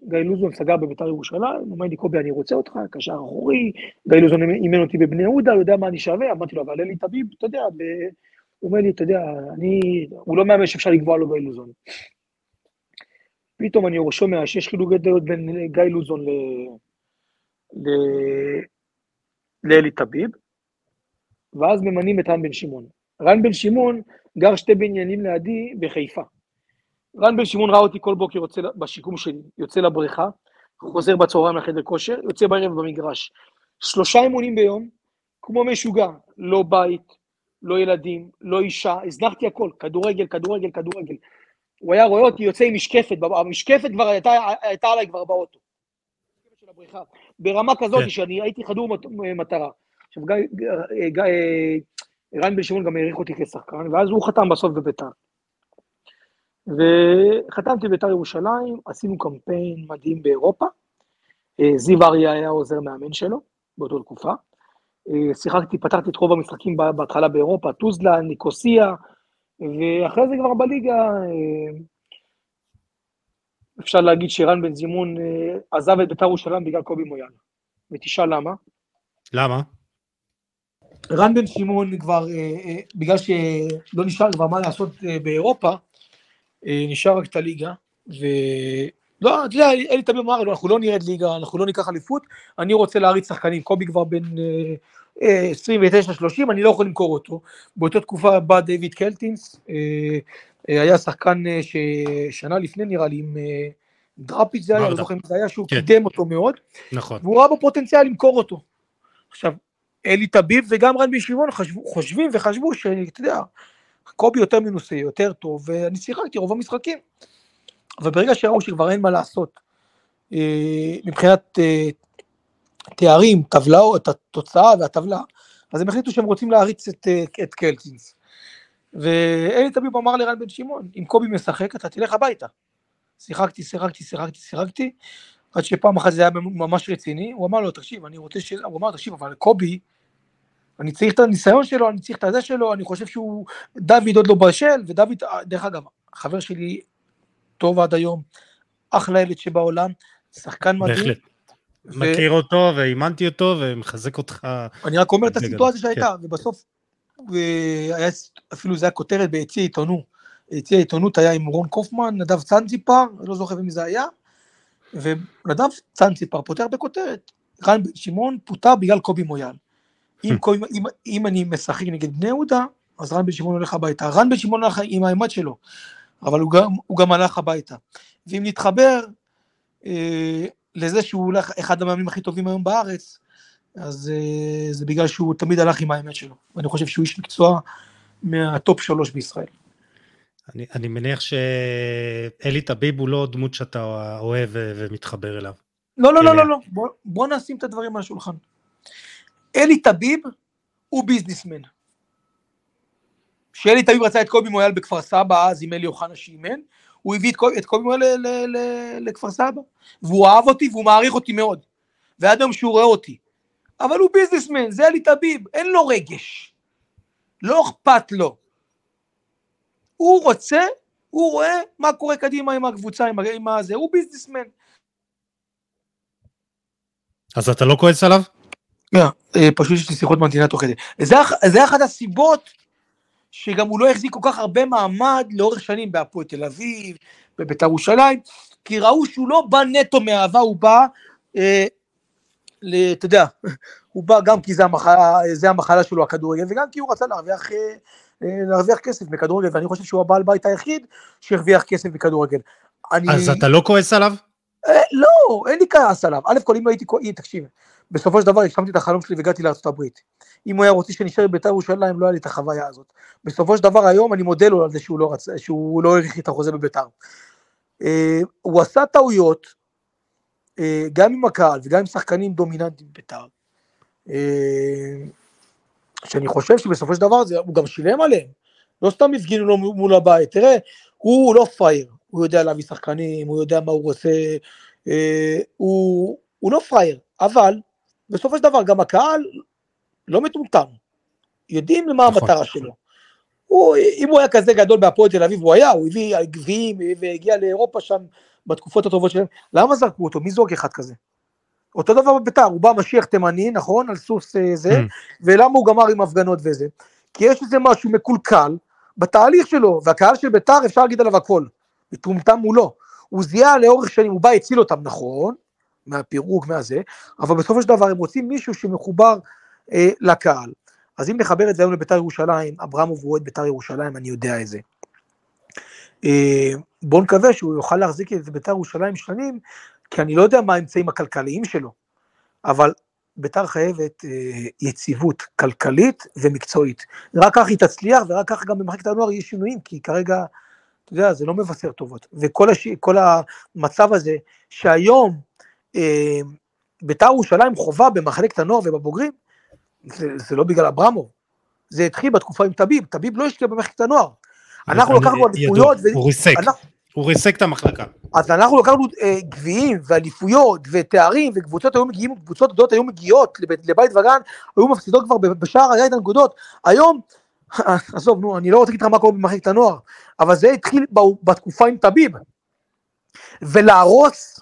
גיא לוזון סגר בביתר ירושלים, אומר לי, קובי, אני רוצה אותך, קשר אחורי, גיא לוזון אימן אותי בבני יהודה, הוא יודע מה אני שווה, אמרתי לו, אבל אלי טביב, אתה יודע, ב... הוא אומר לי, אתה יודע, אני, הוא לא מאמן שאפשר לקבוע לו גיא לוזון. פתאום אני שומע שיש חילוקי דעות בין גיא לוזון ל... ל... לאלי טביב, ואז ממנים את רן בן שמעון. רן בן שמעון גר שתי בניינים לידי בחיפה. רן בן שמעון ראה אותי כל בוקר יוצא, בשיקום שלי, יוצא לבריכה, חוזר בצהריים לחדר כושר, יוצא בערב במגרש. שלושה אימונים ביום, כמו משוגע, לא בית, לא ילדים, לא אישה, הזנחתי הכל, כדורגל, כדורגל, כדורגל. הוא היה רואה אותי יוצא עם משקפת, המשקפת כבר הייתה, הייתה עליי כבר באוטו. ברמה כזאת כן. שאני הייתי חדור מטרה. עכשיו, גיא, גיא, אה, רן בן שמעון גם העריך אותי כשחקן, ואז הוא חתם בסוף בביתר. וחתמתי בביתר ירושלים, עשינו קמפיין מדהים באירופה. אה, זיו אריה היה עוזר מאמן שלו באותה תקופה. אה, שיחקתי, פתחתי את רוב המשחקים בהתחלה באירופה, טוזלה, ניקוסיה, ואחרי זה כבר בליגה, אה, אפשר להגיד שרן בן זימון אה, עזב את ביתר ירושלים בגלל קובי מויאל. ותשאל למה. למה? רן בן שמעון כבר, אה, בגלל שלא נשאר כבר מה לעשות באירופה, נשאר רק את הליגה, ולא, אתה יודע, אלי תמיד אמר אנחנו לא נרד ליגה, אנחנו לא ניקח אליפות, אני רוצה להריץ שחקנים, קובי כבר בן 29-30, אני לא יכול למכור אותו. באותה תקופה בא דיוויד קלטינס, אה, אה, היה שחקן אה, ששנה לפני נראה לי עם אה, דראפיץ' זה היה, לא. זוכר אם זה היה, שהוא כן. קידם אותו מאוד, נכון. והוא ראה בו פוטנציאל למכור אותו. עכשיו, אלי טביב וגם רן בן שמעון חושבים וחשבו שאתה יודע, קובי יותר מנוסה, יותר טוב, ואני שיחקתי רוב המשחקים. אבל ברגע שראו שכבר אין מה לעשות, אה, מבחינת אה, תארים, טבלאות, התוצאה והטבלה, אז הם החליטו שהם רוצים להריץ את, אה, את קלטינס. ואלי טביב אמר לרן בן שמעון, אם קובי משחק אתה תלך הביתה. שיחקתי, שיחקתי, שיחקתי, שיחקתי, עד שפעם אחת זה היה ממש רציני, הוא אמר לו, תקשיב, אני רוצה ש... הוא אמר, תקשיב, אבל קובי, אני צריך את הניסיון שלו, אני צריך את הזה שלו, אני חושב שהוא, דוד עוד לא בשל, ודוד, דרך אגב, חבר שלי טוב עד היום, אחלה ילד שבעולם, שחקן מדהים. מכיר אותו ואימנתי אותו ומחזק אותך. אני רק אומר את הסיטואציה שהייתה, ובסוף, אה, היה, אפילו זה היה כותרת ביציע עיתונות. יציע העיתונות היה עם רון קופמן, נדב צנציפר, לא זוכר מי זה היה, ונדב צנציפר פותח בכותרת, רן בן שמעון פוטר בגלל קובי מויאל. אם, אם, אם אני משחק נגד בני יהודה, אז רן בן שמעון הולך הביתה. רן בן שמעון הלך עם האמת שלו, אבל הוא גם, הוא גם הלך הביתה. ואם נתחבר אה, לזה שהוא הולך, אחד המאמנים הכי טובים היום בארץ, אז אה, זה בגלל שהוא תמיד הלך עם האמת שלו. ואני חושב שהוא איש מקצוע מהטופ שלוש בישראל. אני, אני מניח שאלי טביב הוא לא דמות שאתה אוהב ומתחבר אליו. לא, לא, לא, אליה. לא, לא. בוא, בוא נשים את הדברים על השולחן. אלי טביב הוא ביזנסמן. כשאלי טביב רצה את קובי מויאל בכפר סבא, אז עם אלי אוחנה שאימן, הוא הביא את קובי, את קובי מויאל ל- ל- ל- לכפר סבא. והוא אהב אותי והוא מעריך אותי מאוד. ועד היום שהוא רואה אותי. אבל הוא ביזנסמן, זה אלי טביב, אין לו רגש. לא אכפת לו. הוא רוצה, הוא רואה מה קורה קדימה עם הקבוצה, עם, עם הזה, הוא ביזנסמן. אז אתה לא כועס עליו? לא, אה, פשוט יש לי שיחות מנתינה תוך כדי. זה אחת הסיבות שגם הוא לא החזיק כל כך הרבה מעמד לאורך שנים בהפועל תל אביב, בבית"ר ירושלים, כי ראו שהוא לא בא נטו מאהבה, הוא בא, אה, ל, אתה יודע, הוא בא גם כי זה המחלה, זה המחלה שלו הכדורגל, וגם כי הוא רצה להרוויח, אה, להרוויח כסף מכדורגל, ואני חושב שהוא הבעל בית היחיד שהרוויח כסף מכדורגל. אני... אז אתה לא כועס עליו? אה, לא, אין לי כעס עליו. א' כל אם הייתי כועס, תקשיב, בסופו של דבר הגשמתי את החלום שלי והגעתי לארצות הברית. אם הוא היה רוצה שנשאר בבית"ר ירושלים, לא היה לי את החוויה הזאת. בסופו של דבר היום אני מודה לו על זה שהוא לא, רצ... שהוא לא האריך לי את החוזה בבית"ר. אה, הוא עשה טעויות, אה, גם עם הקהל וגם עם שחקנים דומיננטיים בבית"ר. אה, שאני חושב שבסופו של דבר הוא גם שילם עליהם. לא סתם הפגינו לו מול הבית. תראה, הוא לא פראייר, הוא יודע להביא שחקנים, הוא יודע מה הוא רוצה, הוא, הוא לא פראייר, אבל בסופו של דבר גם הקהל לא מטומטם, יודעים מה נכון, המטרה נכון. שלו. הוא, אם הוא היה כזה גדול בהפועל תל אביב, הוא היה, הוא הביא גביעים והגיע לאירופה שם בתקופות הטובות שלהם, למה זרקו אותו? מי זורק אחד כזה? אותו דבר בביתר, הוא בא משיח תימני, נכון, על סוס אה, זה, mm. ולמה הוא גמר עם הפגנות וזה? כי יש איזה משהו מקולקל בתהליך שלו, והקהל של ביתר אפשר להגיד עליו הכל, מטומטם מולו. הוא זיהה לאורך שנים, הוא בא, הציל אותם, נכון, מהפירוק, מהזה, אבל בסופו של דבר הם רוצים מישהו שמחובר אה, לקהל. אז אם נחבר את זה היום לביתר ירושלים, אברמוב הוא אוהד ביתר ירושלים, אני יודע את זה. אה, בואו נקווה שהוא יוכל להחזיק את ביתר ירושלים שנים, כי אני לא יודע מה האמצעים הכלכליים שלו, אבל ביתר חייבת אה, יציבות כלכלית ומקצועית. רק כך היא תצליח, ורק כך גם במחלקת הנוער יהיו שינויים, כי כרגע, אתה יודע, זה לא מבשר טובות. וכל הש... המצב הזה, שהיום אה, ביתר ירושלים חובה במחלקת הנוער ובבוגרים, זה, זה לא בגלל אברמוב, זה התחיל בתקופה עם טביב, טביב לא השקיע במחלקת הנוער. אנחנו לקחנו עדיפויות, הוא ריסק. הוא ריסק את המחלקה. אז אנחנו לקחנו אה, גביעים ואליפויות ותארים וקבוצות היו מגיעים, קבוצות גדולות היו מגיעות לבית, לבית וגן, היו מפסידות כבר בשער היה איתן נקודות. היום, עזוב, נו, אני לא רוצה להגיד לך מה קורה במחלקת הנוער, אבל זה התחיל בתקופה עם טביב. ולהרוס,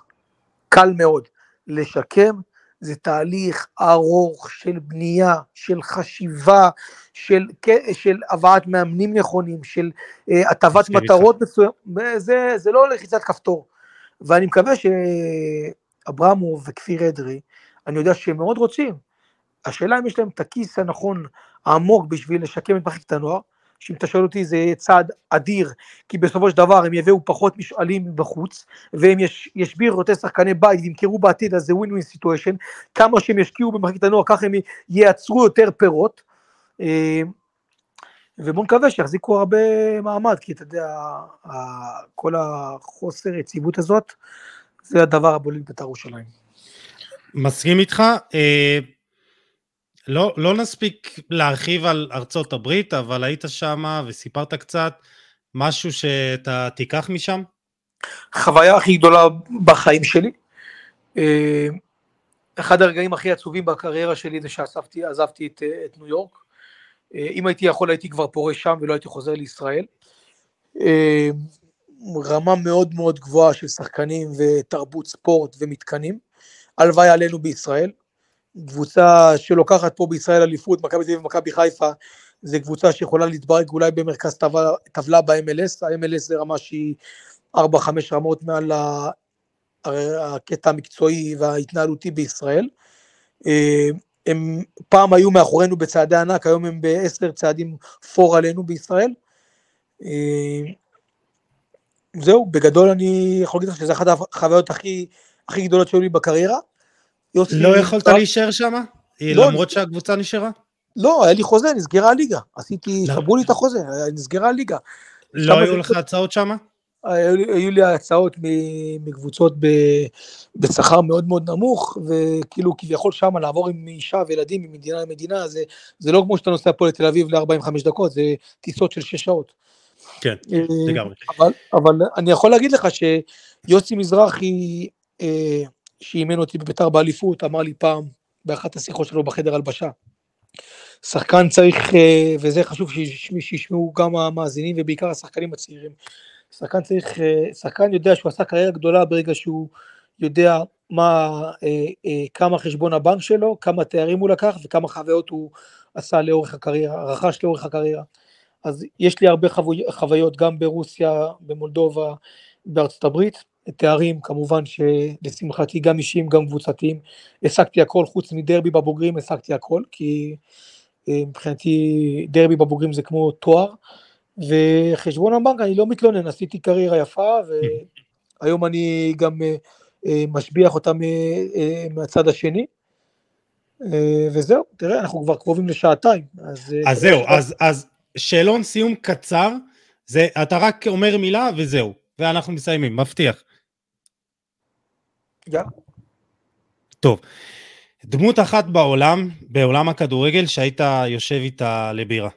קל מאוד. לשקם, זה תהליך ארוך של בנייה, של חשיבה, של, של הבאת מאמנים נכונים, של אה, הצבת מטרות מסוימות, זה, זה לא לחיצת כפתור. ואני מקווה שאברמוב וכפיר אדרי, אני יודע שהם מאוד רוצים. השאלה אם יש להם את הכיס הנכון, העמוק, בשביל לשקם את מחלקת הנוער, שאם אתה שואל אותי זה צעד אדיר, כי בסופו של דבר הם יביאו פחות מושאלים מבחוץ, והם יש, יצברו יותר שחקני בית וימכרו בעתיד, אז זה win-win situation, כמה שהם ישקיעו במחלקת הנוער, ככה הם ייצרו יותר פירות, אה, ובואו נקווה שיחזיקו הרבה מעמד, כי אתה יודע, כל החוסר יציבות הזאת, זה הדבר הבולט בית"ר ירושלים. מסכים איתך. אה, לא, לא נספיק להרחיב על ארצות הברית, אבל היית שם וסיפרת קצת משהו שאתה תיקח משם? חוויה הכי גדולה בחיים שלי. אה, אחד הרגעים הכי עצובים בקריירה שלי זה שעזבתי את, את ניו יורק. אה, אם הייתי יכול הייתי כבר פורש שם ולא הייתי חוזר לישראל. אה, רמה מאוד מאוד גבוהה של שחקנים ותרבות ספורט ומתקנים. הלוואי עלינו בישראל. קבוצה שלוקחת פה בישראל אליפות, מכבי תל אביב ומכבי חיפה, זה קבוצה שיכולה להתברג אולי במרכז טבלה, טבלה ב-MLS, ה-MLS זה רמה שהיא 4-5 רמות מעל הקטע המקצועי וההתנהלותי בישראל. אה, הם פעם היו מאחורינו בצעדי ענק, היום הם בעשר צעדים פור עלינו בישראל. אה, זהו, בגדול אני יכול להגיד לך שזו אחת החוויות הכי, הכי גדולות שהיו לי בקריירה. לא יכולת להישאר שם? לא, למרות שהקבוצה נשארה? לא, היה לי חוזה, נסגרה הליגה. עשיתי, לא. שברו לי את החוזה, נסגרה הליגה. לא היו לך הצעות שם? היו לי הצעות מקבוצות בשכר מאוד מאוד נמוך, וכאילו כביכול שם לעבור עם אישה וילדים ממדינה למדינה, זה, זה לא כמו שאתה נוסע פה לתל אביב ל-45 דקות, זה טיסות של 6 שעות. כן, אה, לגמרי. אבל, אבל אני יכול להגיד לך שיוסי מזרחי, אה, שאימן אותי בביתר באליפות, אמר לי פעם, באחת השיחות שלו בחדר הלבשה, שחקן צריך, אה, וזה חשוב שישמעו גם המאזינים ובעיקר השחקנים הצעירים, שחקן צריך, אה, שחקן יודע שהוא עשה קריירה גדולה ברגע שהוא יודע מה, אה, כמה חשבון הבנק שלו, כמה תארים הוא לקח וכמה חוויות הוא עשה לאורך הקריירה, רכש לאורך הקריירה. אז יש לי הרבה חוויות גם ברוסיה, במולדובה, בארצות הברית, תארים כמובן שלשמחתי גם אישיים גם קבוצתיים, השגתי הכל חוץ מדרבי בבוגרים, השגתי הכל, כי מבחינתי דרבי בבוגרים זה כמו תואר, וחשבון הבנק אני לא מתלונן, עשיתי קריירה יפה, והיום אני גם משביח אותה מהצד השני. וזהו, תראה, אנחנו כבר קרובים לשעתיים. אז, אז זהו, אז, אז שאלון סיום קצר, זה, אתה רק אומר מילה וזהו, ואנחנו מסיימים, מבטיח. יאללה. טוב, דמות אחת בעולם, בעולם הכדורגל, שהיית יושב איתה לבירה.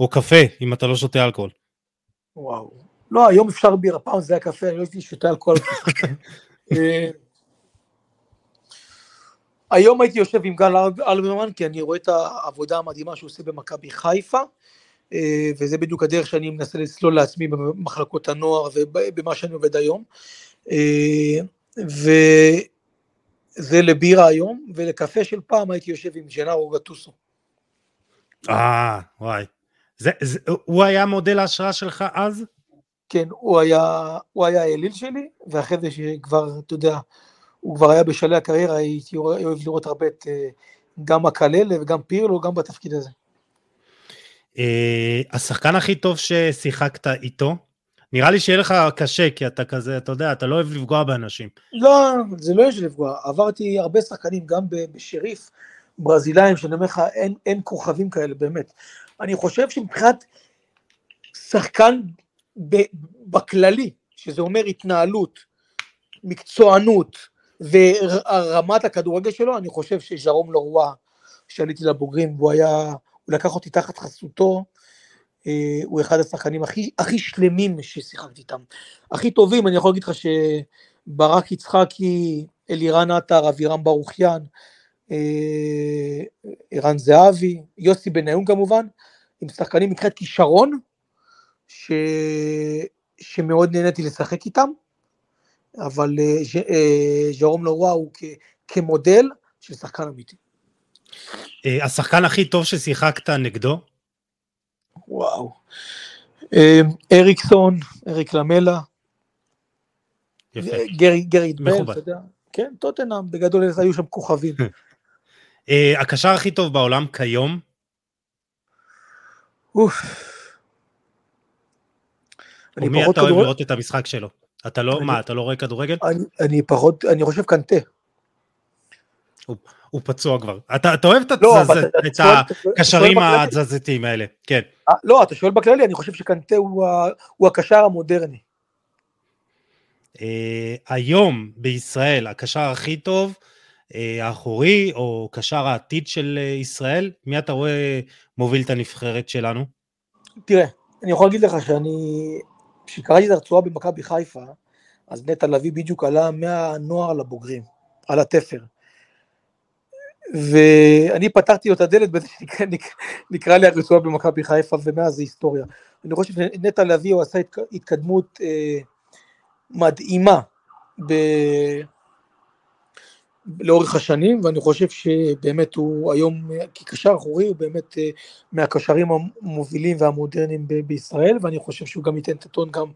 או קפה, אם אתה לא שותה אלכוהול. וואו. לא, היום אפשר בירה, פעם זה היה קפה, אני לא הייתי שותה אלכוהול. אה, היום הייתי יושב עם גל אלברמן, כי אני רואה את העבודה המדהימה שהוא עושה במכבי חיפה, אה, וזה בדיוק הדרך שאני מנסה לסלול לעצמי במחלקות הנוער ובמה שאני עובד היום. וזה לבירה היום, ולקפה של פעם הייתי יושב עם ג'נארו גטוסו. אה, וואי. זה, זה, הוא היה מודל ההשראה שלך אז? כן, הוא היה, הוא היה האליל שלי, ואחרי זה שכבר, אתה יודע, הוא כבר היה בשלהי הקריירה, הייתי אוהב לראות הרבה את אה, גם מקללה וגם פירלו, גם בתפקיד הזה. אה, השחקן הכי טוב ששיחקת איתו? נראה לי שיהיה לך קשה, כי אתה כזה, אתה יודע, אתה לא אוהב לפגוע באנשים. לא, זה לא יש לפגוע. עברתי הרבה שחקנים, גם בשריף, ברזילאים, שאני אומר לך, אין, אין כוכבים כאלה, באמת. אני חושב שמבחינת שחקן ב, בכללי, שזה אומר התנהלות, מקצוענות ורמת הכדורגל שלו, אני חושב שז'רום לרואה, שעליתי לבוגרים, והוא היה, הוא לקח אותי תחת חסותו, אה, הוא אחד השחקנים הכי, הכי שלמים ששיחקתי איתם. הכי טובים, אני יכול להגיד לך שברק יצחקי, אלירן עטר, אבירם ברוכיאן, אה, זהבי, יוסי בניון כמובן, עם שחקנים מבחינת כישרון, ש... שמאוד נהניתי לשחק איתם, אבל אה, ז'רום לרוע הוא כ... כמודל של שחקן אמיתי. השחקן הכי טוב ששיחקת נגדו? וואו. אריקסון, אריק למלה. יפה. גרי, גרי בל, אתה יודע. כן, טוטנאם, בגדול היו שם כוכבים. אה, הקשר הכי טוב בעולם כיום? אוף. או מי אתה אוהב לראות את המשחק שלו? אתה לא, מה, אתה לא רואה כדורגל? אני פחות, אני חושב קנטה. הוא פצוע כבר. אתה אוהב את לא, הקשרים התזזיתיים האלה, כן. אה, לא, אתה שואל בכללי, אני חושב שקנטה הוא הקשר המודרני. אה, היום בישראל, הקשר הכי טוב, אה, האחורי, או קשר העתיד של אה, ישראל? מי אתה רואה מוביל את הנבחרת שלנו? תראה, אני יכול להגיד לך שאני, כשקראתי את הרצועה במכבי חיפה, אז נטע לביא בדיוק עלה מהנוער לבוגרים, על התפר. ואני פתחתי לו את הדלת בזה שנקרא לי הרצועה במכבי חיפה, ומאז זה היסטוריה. אני חושב שנטע לביא הוא עשה התקדמות אה, מדהימה ב... לאורך השנים, ואני חושב שבאמת הוא היום, כקשר אחורי, הוא באמת אה, מהקשרים המובילים והמודרניים ב- בישראל, ואני חושב שהוא גם ייתן את הטון גם,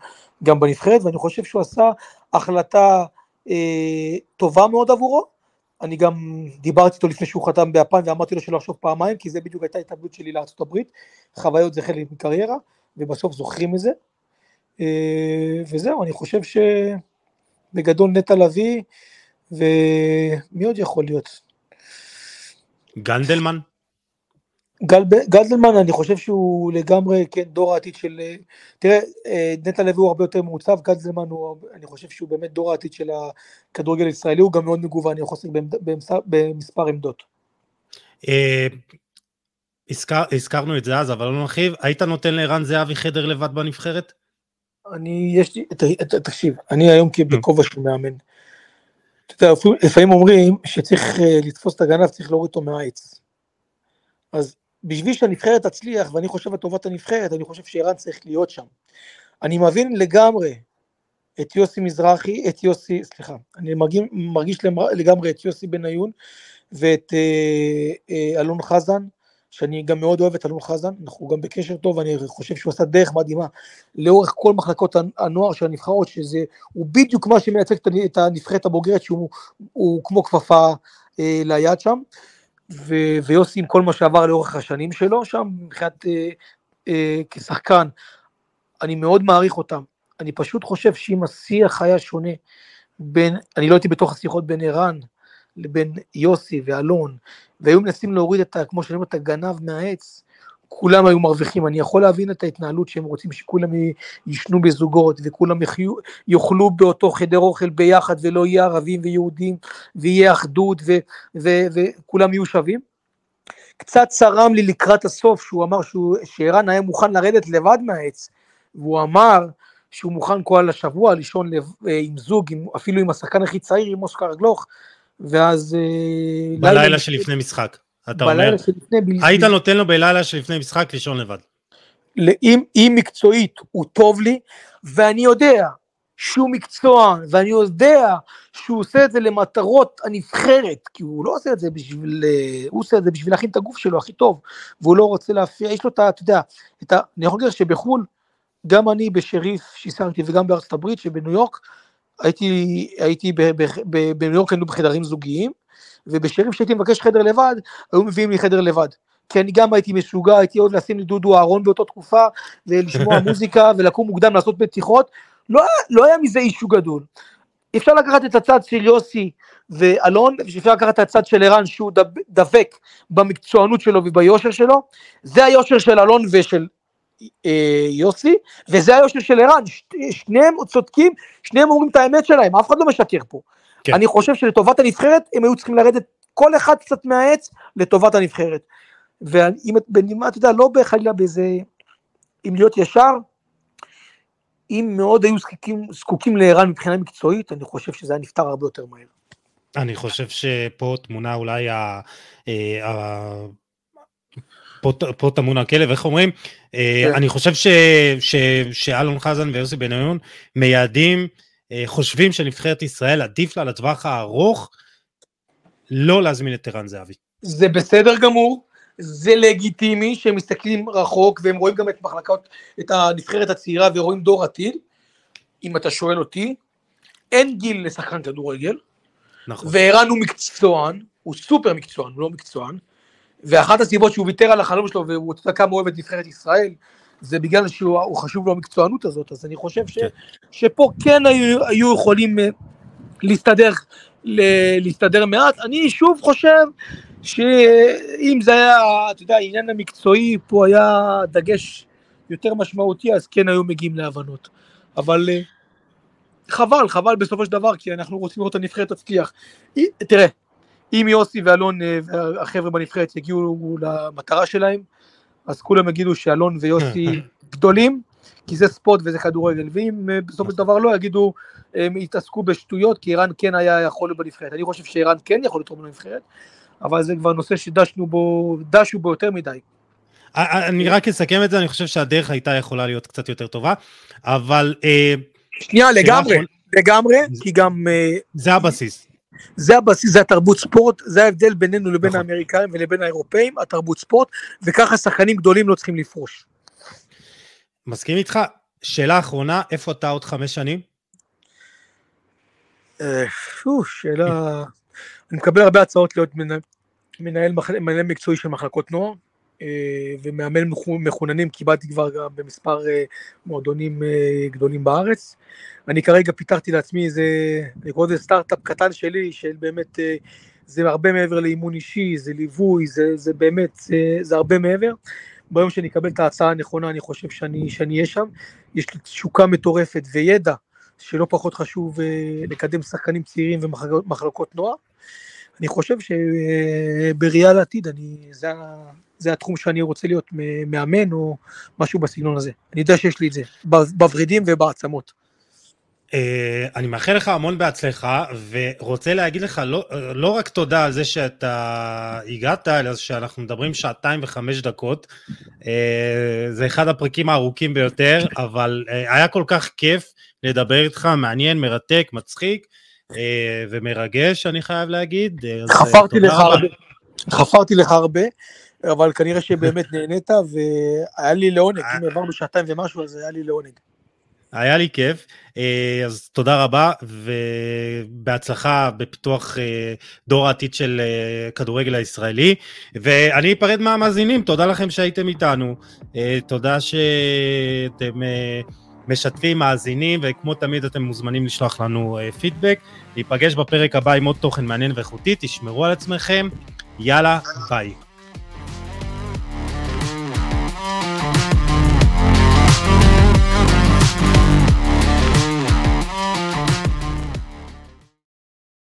גם בנבחרת, ואני חושב שהוא עשה החלטה אה, טובה מאוד עבורו. אני גם דיברתי איתו לפני שהוא חתם ביפן ואמרתי לו שלא לחשוב פעמיים, כי זה בדיוק הייתה התאבדות שלי לארה"ב, חוויות זה חלק מקריירה, ובסוף זוכרים את זה. אה, וזהו, אני חושב שבגדול נטע לביא, ומי עוד יכול להיות? גנדלמן? גל, גלדלמן אני חושב שהוא לגמרי כן דור העתיד של תראה אה, נטע לוי הוא הרבה יותר מעוצב גלדלמן הוא אני חושב שהוא באמת דור העתיד של הכדורגל הישראלי הוא גם מאוד מגוון אני יכול לעשות במספר עמדות. אה, הזכר, הזכרנו את זה אז אבל לא נרחיב היית נותן לערן זהבי חדר לבד בנבחרת? אני יש לי תקשיב אני היום בכובע של מאמן אתה יודע, לפעמים אומרים שצריך אה, לתפוס את הגנב, צריך להוריד אותו מהעץ. אז בשביל שהנבחרת תצליח, ואני חושב לטובת הנבחרת, אני חושב שערן צריך להיות שם. אני מבין לגמרי את יוסי מזרחי, את יוסי, סליחה, אני מרגיש, מרגיש לגמרי את יוסי בניון ואת אה, אה, אלון חזן, שאני גם מאוד אוהב את אלון חזן, אנחנו גם בקשר טוב, אני חושב שהוא עשה דרך מדהימה לאורך כל מחלקות הנוער של הנבחרות, שזה, הוא בדיוק מה שמייצג את הנבחרת הבוגרת, שהוא כמו כפפה אה, ליד שם. ו- ויוסי עם כל מה שעבר לאורך השנים שלו שם, מבחינת אה, אה, כשחקן, אני מאוד מעריך אותם. אני פשוט חושב שאם השיח היה שונה בין, אני לא הייתי בתוך השיחות בין ערן לבין יוסי ואלון, והיו מנסים להוריד את, ה, כמו שאני אומר, את הגנב מהעץ, כולם היו מרוויחים, אני יכול להבין את ההתנהלות שהם רוצים שכולם יישנו בזוגות וכולם יחיו, יאכלו באותו חדר אוכל ביחד ולא יהיה ערבים ויהודים ויהיה אחדות ו, ו, וכולם יהיו שווים. קצת צרם לי לקראת הסוף שהוא אמר שהוא, שערן היה מוכן לרדת לבד מהעץ והוא אמר שהוא מוכן כל השבוע לישון לב, אה, עם זוג, עם, אפילו עם השחקן הכי צעיר, עם אוסקר גלוך, ואז... אה, בלילה שלפני משחק. אתה אומר, היית נותן לו בלילה שלפני משחק לישון לבד. אם, אם מקצועית הוא טוב לי, ואני יודע שהוא מקצוען, ואני יודע שהוא עושה את זה למטרות הנבחרת, כי הוא לא עושה את זה בשביל, אה, הוא עושה את זה בשביל להכין את הגוף שלו הכי טוב, והוא לא רוצה להפריע, יש לו את ה... אתה יודע, את ה, אני יכול להגיד שבחו"ל, גם אני בשריף שהסרתי וגם בארצות הברית, שבניו יורק, הייתי, הייתי בניו יורק היינו בחדרים זוגיים, ובשריף שהייתי מבקש חדר לבד, היו מביאים לי חדר לבד. כי אני גם הייתי משוגע, הייתי עוד לשים לי דודו אהרון באותה תקופה, ולשמוע מוזיקה, ולקום מוקדם לעשות בטיחות, לא, לא היה מזה אישו גדול. אפשר לקחת את הצד של יוסי ואלון, ואפשר לקחת את הצד של ערן שהוא דבק במקצוענות שלו וביושר שלו, זה היושר של אלון ושל אה, יוסי, וזה היושר של ערן, שניהם צודקים, שניהם אומרים את האמת שלהם, אף אחד לא משקר פה. כן. אני חושב שלטובת הנבחרת הם היו צריכים לרדת כל אחד קצת מהעץ לטובת הנבחרת. ואם בנימה, אתה יודע, לא בחלילה באיזה, אם להיות ישר, אם מאוד היו זקוקים, זקוקים לערן מבחינה מקצועית, אני חושב שזה היה נפתר הרבה יותר מהר. אני חושב שפה תמונה אולי ה... אה, ה... פה, פה טמון הכלב, איך אומרים? אה, כן. אני חושב ש, ש, שאלון חזן ויוסי בניון מייעדים חושבים שנבחרת ישראל עדיף לה לטווח הארוך לא להזמין את ערן זהבי. זה בסדר גמור, זה לגיטימי שהם מסתכלים רחוק והם רואים גם את מחלקות, את הנבחרת הצעירה ורואים דור עתיד, אם אתה שואל אותי, אין גיל לשחקן כדורגל, נכון. וערן הוא מקצוען, הוא סופר מקצוען, הוא לא מקצוען, ואחת הסיבות שהוא ויתר על החלום שלו והוא יודע כמה אוהב את נבחרת ישראל, זה בגלל שהוא חשוב לו המקצוענות הזאת, אז אני חושב ש, כן. שפה כן היו, היו יכולים אה, להסתדר, להסתדר מעט. אני שוב חושב שאם זה היה, אתה יודע, העניין המקצועי, פה היה דגש יותר משמעותי, אז כן היו מגיעים להבנות. אבל אה, חבל, חבל בסופו של דבר, כי אנחנו רוצים לראות את הנבחרת תצליח. תראה, אם יוסי ואלון אה, והחבר'ה בנבחרת יגיעו למטרה שלהם, אז כולם יגידו שאלון ויוסי גדולים, כי זה ספורט וזה כדורגל, ואם אה, בסופו של דבר לא, יגידו, הם יתעסקו בשטויות, כי ערן כן היה יכול להיות בנבחרת. אני חושב שערן כן יכול לתרום בנבחרת, אבל זה כבר נושא שדשנו בו, דשו בו יותר מדי. אני רק אסכם את זה, אני חושב שהדרך הייתה יכולה להיות קצת יותר טובה, אבל... אה, שנייה, לגמרי, לגמרי, כי גם... זה הבסיס. זה הבסיס, זה התרבות ספורט, זה ההבדל בינינו לבין נכון. האמריקאים ולבין האירופאים, התרבות ספורט, וככה שחקנים גדולים לא צריכים לפרוש. מסכים איתך. שאלה אחרונה, איפה אתה עוד חמש שנים? אה, שאלה... אני מקבל הרבה הצעות להיות מנהל, מנהל מקצועי של מחלקות נוער, ומאמן מחוננים קיבלתי כבר גם במספר אה, מועדונים גדולים בארץ. אני כרגע פיתחתי לעצמי איזה, אני קורא לזה סטארט-אפ קטן שלי, של באמת, אה, זה הרבה מעבר לאימון אישי, זה ליווי, זה, זה באמת, זה, זה הרבה מעבר. ביום שאני אקבל את ההצעה הנכונה, אני חושב שאני אהיה שם. יש לי תשוקה מטורפת וידע, שלא פחות חשוב אה, לקדם שחקנים צעירים ומחלקות נוער. אני חושב שבראייה לעתיד, אני, זה, זה התחום שאני רוצה להיות מאמן או משהו בסגנון הזה. אני יודע שיש לי את זה, בוורידים ובעצמות. Uh, אני מאחל לך המון בהצלחה, ורוצה להגיד לך לא, לא רק תודה על זה שאתה הגעת, אלא שאנחנו מדברים שעתיים וחמש דקות. Uh, זה אחד הפרקים הארוכים ביותר, אבל uh, היה כל כך כיף לדבר איתך, מעניין, מרתק, מצחיק ומרגש, אני חייב להגיד. חפרתי לך הרבה, חפרתי לך הרבה, אבל כנראה שבאמת נהנית, והיה לי לעונג, אם העברנו שעתיים ומשהו, אז היה לי לעונג. היה לי כיף. אה, אז תודה רבה, ובהצלחה בפיתוח אה, דור העתיד של אה, כדורגל הישראלי. ואני אפרד מהמאזינים, תודה לכם שהייתם איתנו. תודה שאתם משתפים, מאזינים, וכמו תמיד אתם מוזמנים לשלוח לנו פידבק. להיפגש בפרק הבא עם עוד תוכן מעניין ואיכותי, תשמרו על עצמכם. יאללה, ביי.